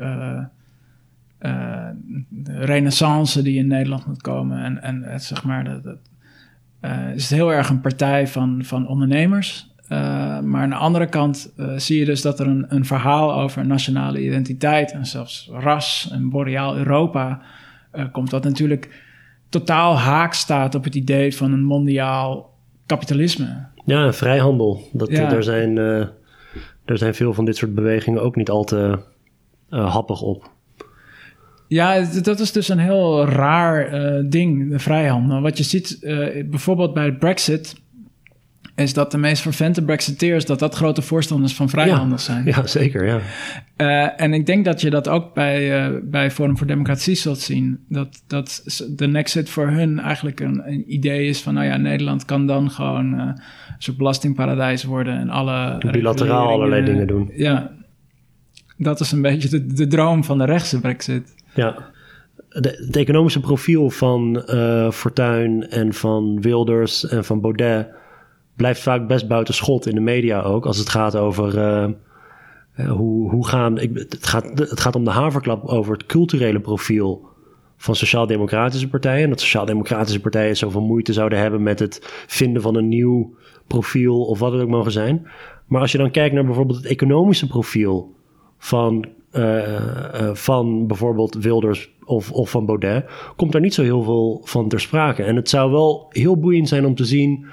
de renaissance die in Nederland moet komen. En, en het, zeg maar, dat, dat is heel erg een partij van, van ondernemers. Maar aan de andere kant zie je dus dat er een, een verhaal over nationale identiteit en zelfs ras en boreaal Europa komt. Dat natuurlijk totaal haak staat op het idee van een mondiaal kapitalisme. Ja, vrijhandel. Dat, ja. er, zijn, er zijn veel van dit soort bewegingen ook niet al te happig op. Ja, dat is dus een heel raar uh, ding, de vrijhandel. Wat je ziet uh, bijvoorbeeld bij Brexit, is dat de meest vervente Brexiteers dat dat grote voorstanders van vrijhandel zijn. Ja, zeker, ja. Uh, en ik denk dat je dat ook bij, bij Forum voor Democratie zult zien. Dat, dat de Nexit voor hun eigenlijk een, een idee is van... nou ja, Nederland kan dan gewoon een soort belastingparadijs worden... en alle... Bilateraal allerlei dingen doen. Ja, dat is een beetje de, de droom van de rechtse Brexit. Ja, het economische profiel van uh, Fortuyn en van Wilders en van Baudet blijft vaak best buiten schot in de media ook. Als het gaat over uh, hoe, hoe gaan. Het, gaat, het gaat om de haverklap over het culturele profiel van sociaal-democratische partijen. En dat sociaal-democratische partijen zoveel moeite zouden hebben met het vinden van een nieuw profiel of wat het ook mogen zijn. Maar als je dan kijkt naar bijvoorbeeld het economische profiel van van bijvoorbeeld Wilders of, of van Baudet, komt daar niet zo heel veel van ter sprake. En het zou wel heel boeiend zijn om te zien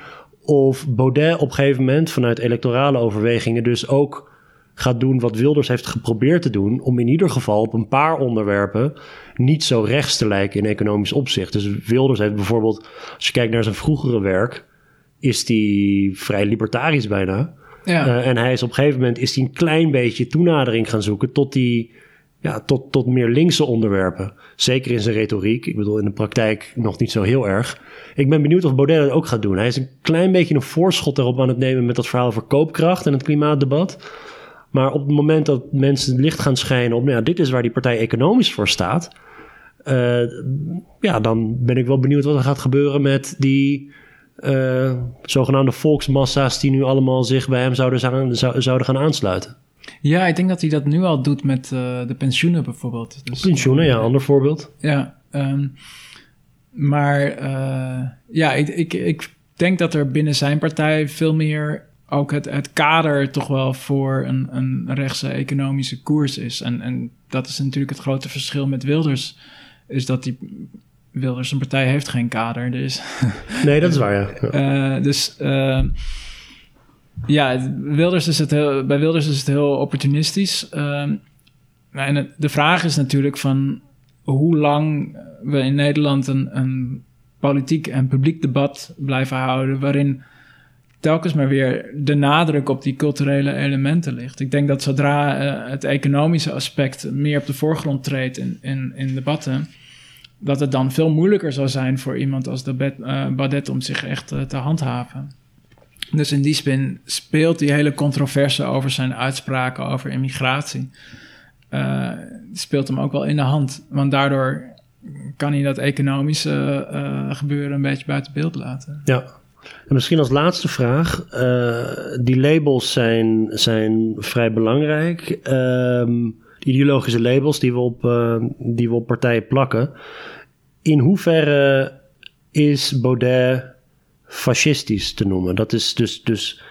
of Baudet op een gegeven moment vanuit electorale overwegingen dus ook gaat doen wat Wilders heeft geprobeerd te doen. Om in ieder geval op een paar onderwerpen niet zo rechts te lijken in economisch opzicht. Dus Wilders heeft bijvoorbeeld, als je kijkt naar zijn vroegere werk, is die vrij libertarisch bijna. Ja. Uh, en hij is op een gegeven moment is hij een klein beetje toenadering gaan zoeken tot die ja, tot, tot meer linkse onderwerpen. Zeker in zijn retoriek. Ik bedoel, in de praktijk nog niet zo heel erg. Ik ben benieuwd of Baudet het ook gaat doen. Hij is een klein beetje een voorschot erop aan het nemen met dat verhaal over koopkracht en het klimaatdebat. Maar op het moment dat mensen het licht gaan schijnen op, nou ja, dit is waar die partij economisch voor staat. Uh, ja, dan ben ik wel benieuwd wat er gaat gebeuren met die uh, zogenaamde volksmassa's die nu allemaal zich bij hem zouden, zouden gaan aansluiten. Ja, ik denk dat hij dat nu al doet met uh, de pensioenen bijvoorbeeld. Dus, pensioenen, ja, ander voorbeeld. Ja, um, maar uh, ja, ik, ik, ik denk dat er binnen zijn partij veel meer ook het, het kader toch wel voor een, een rechtse economische koers is. En, en dat is natuurlijk het grote verschil met Wilders. Is dat die Wilders een partij heeft geen kader. Dus, nee, dat is waar, ja. Uh, dus uh, ja, Wilders is het heel, bij Wilders is het heel opportunistisch. Uh, en de vraag is natuurlijk van hoe lang we in Nederland een, een politiek en publiek debat blijven houden... waarin telkens maar weer de nadruk op die culturele elementen ligt. Ik denk dat zodra uh, het economische aspect meer op de voorgrond treedt in, in, in debatten, dat het dan veel moeilijker zal zijn voor iemand als de uh, Badet om zich echt uh, te handhaven. Dus in die spin speelt die hele controverse over zijn uitspraken over immigratie. speelt hem ook wel in de hand. Want daardoor kan hij dat economische gebeuren een beetje buiten beeld laten. Ja, en misschien als laatste vraag. Uh, die labels zijn, zijn vrij belangrijk. Uh, ideologische labels die we, op, die we op partijen plakken. In hoeverre is Baudet fascistisch te noemen? Dat is dus, dus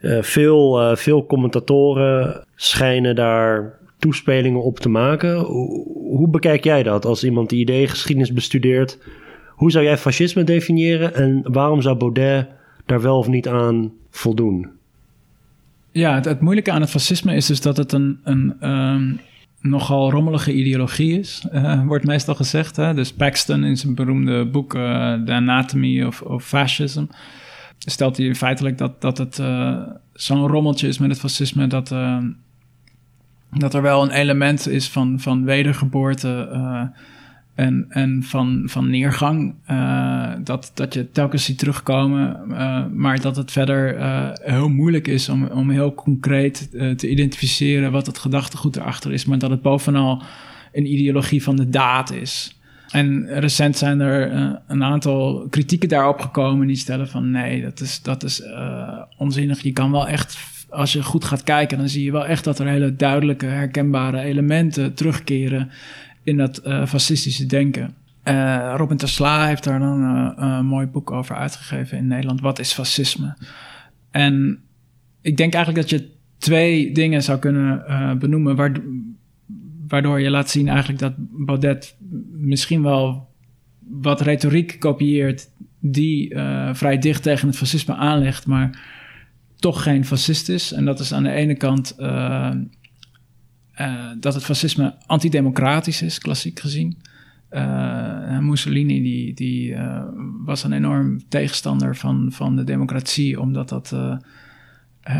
uh, veel, veel commentatoren schijnen daar toespelingen op te maken. Hoe, bekijk jij dat als iemand die ideeëngeschiedenis bestudeert? Hoe zou jij fascisme definiëren en waarom zou Baudet daar wel of niet aan voldoen? Ja, het, het moeilijke aan het fascisme is dus dat het een, een um, nogal rommelige ideologie is, uh, wordt meestal gezegd. Hè? Dus Paxton in zijn beroemde boek uh, The Anatomy of, of Fascism stelt hij feitelijk dat, dat het uh, zo'n rommeltje is met het fascisme dat, dat er wel een element is van, van wedergeboorte en, en van, van neergang. Uh, dat, dat je telkens ziet terugkomen, uh, maar dat het verder uh, heel moeilijk is om, om heel concreet te identificeren wat het gedachtegoed erachter is, maar dat het bovenal een ideologie van de daad is. En recent zijn er een aantal kritieken daarop gekomen die stellen van nee, dat is, dat is onzinnig. Je kan wel echt, als je goed gaat kijken, dan zie je wel echt dat er hele duidelijke, herkenbare elementen terugkeren in dat uh, fascistische denken. Uh, Robin Tesla heeft daar dan uh, een mooi boek over uitgegeven in Nederland. Wat is fascisme? En ik denk eigenlijk dat je twee dingen zou kunnen benoemen... waardoor je laat zien eigenlijk dat Baudet misschien wel wat retoriek kopieert... die vrij dicht tegen het fascisme aanlegt, maar toch geen fascist is. En dat is aan de ene kant dat het fascisme antidemocratisch is, klassiek gezien. Uh, Mussolini die, die uh, was een enorm tegenstander van, van de democratie, omdat dat,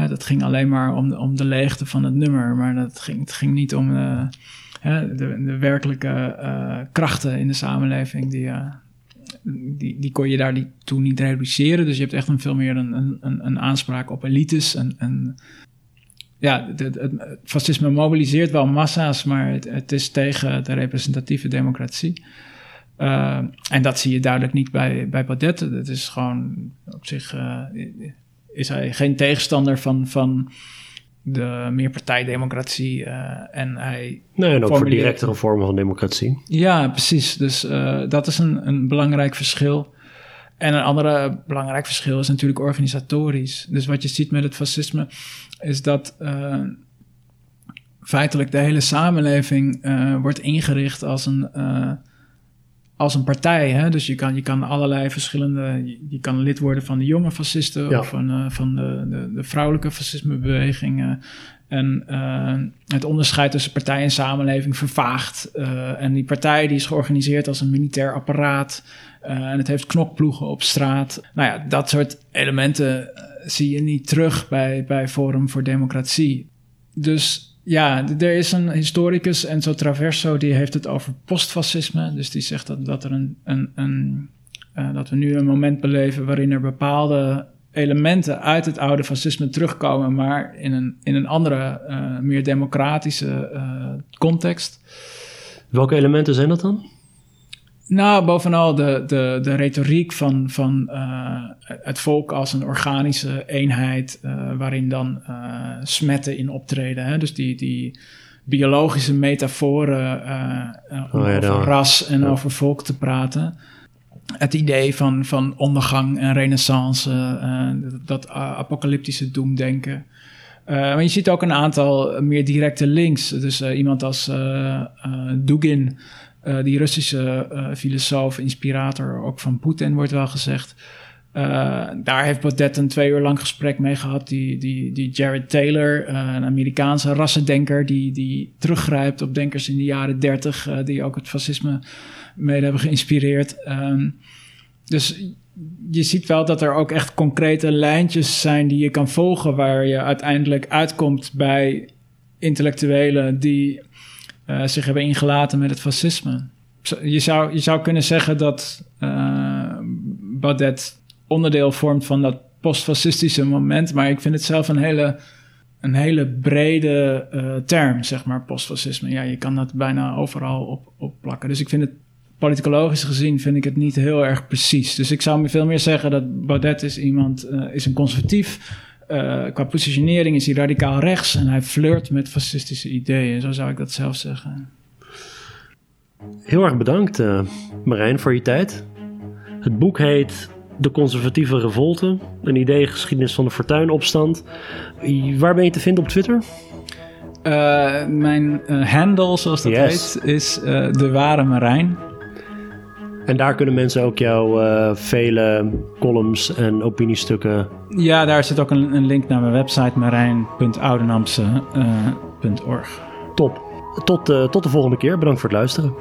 dat ging alleen maar om de, om de leegte van het nummer, maar dat ging, het ging niet om de, de, werkelijke krachten in de samenleving. Die, die, die kon je daar toen niet reduceren. Dus je hebt echt een veel meer een, een, een aanspraak op elites en, en ja, het, het, fascisme mobiliseert wel massa's, maar het, het is tegen de representatieve democratie. Uh, en dat zie je duidelijk niet bij, bij Baudet. Het is gewoon op zich uh, is hij geen tegenstander van, van de meerpartijdemocratie. Uh, en hij. Nee, en ook voor directere vormen van democratie. Ja, precies. Dus dat is een, een belangrijk verschil. En een ander belangrijk verschil is natuurlijk organisatorisch. Dus wat je ziet met het fascisme is dat uh, feitelijk de hele samenleving wordt ingericht als een als een partij. Hè? Dus je kan, je kan allerlei verschillende. Je, kan lid worden van de jonge fascisten of van, van de, de, de, vrouwelijke fascismebeweging. en uh, het onderscheid tussen partij en samenleving vervaagt. Uh, en die partij die is georganiseerd als een militair apparaat. En het heeft knokploegen op straat. Nou ja, dat soort elementen zie je niet terug bij, bij Forum voor Democratie. Dus ja, er is een historicus, Enzo Traverso, die heeft het over postfascisme. Dus die zegt dat, dat, er een, een, een uh, dat we nu een moment beleven waarin er bepaalde elementen uit het oude fascisme terugkomen, maar in een, in een andere, meer democratische context. Welke elementen zijn dat dan? Nou, bovenal de, de, de retoriek van, van uh, het volk als een organische eenheid, uh, waarin dan uh, smetten in optreden. Hè? Dus die, die biologische metaforen om oh ja, over ras en over volk te praten. Het idee van, van ondergang en renaissance, dat apocalyptische doemdenken. maar je ziet ook een aantal meer directe links. Dus iemand als Dugin uh, die Russische uh, filosoof, inspirator ook van Poetin, wordt wel gezegd. Uh, daar heeft Baudet een twee uur lang gesprek mee gehad. Die, die, die Jared Taylor, een Amerikaanse rassendenker, die, die teruggrijpt op denkers in de jaren dertig, die ook het fascisme mede hebben geïnspireerd. Um, dus je ziet wel dat er ook echt concrete lijntjes zijn die je kan volgen, waar je uiteindelijk uitkomt bij intellectuelen die uh, zich hebben ingelaten met het fascisme. Je zou, je zou kunnen zeggen dat uh, onderdeel vormt van dat postfascistische moment, maar ik vind het zelf een hele, een hele brede uh, term, zeg maar, postfascisme. Ja, je kan dat bijna overal op, op plakken. Dus ik vind het politicologisch gezien vind ik het niet heel erg precies. Dus ik zou veel meer zeggen dat Baudet is iemand, is een conservatief uh, qua positionering is hij radicaal rechts en hij flirt met fascistische ideeën. Zo zou ik dat zelf zeggen. Heel erg bedankt, uh, Marijn, voor je tijd. Het boek heet De Conservatieve Revolte, een ideeëngeschiedenis van de Fortuinopstand. Waar ben je te vinden op Twitter? Uh, mijn handle, zoals dat heet, is De Ware Marijn. En daar kunnen mensen ook jouw uh, vele columns en opiniestukken. Ja, daar zit ook een, een link naar mijn website marijn.oudenamse.org. Top. Tot, uh, tot de volgende keer. Bedankt voor het luisteren.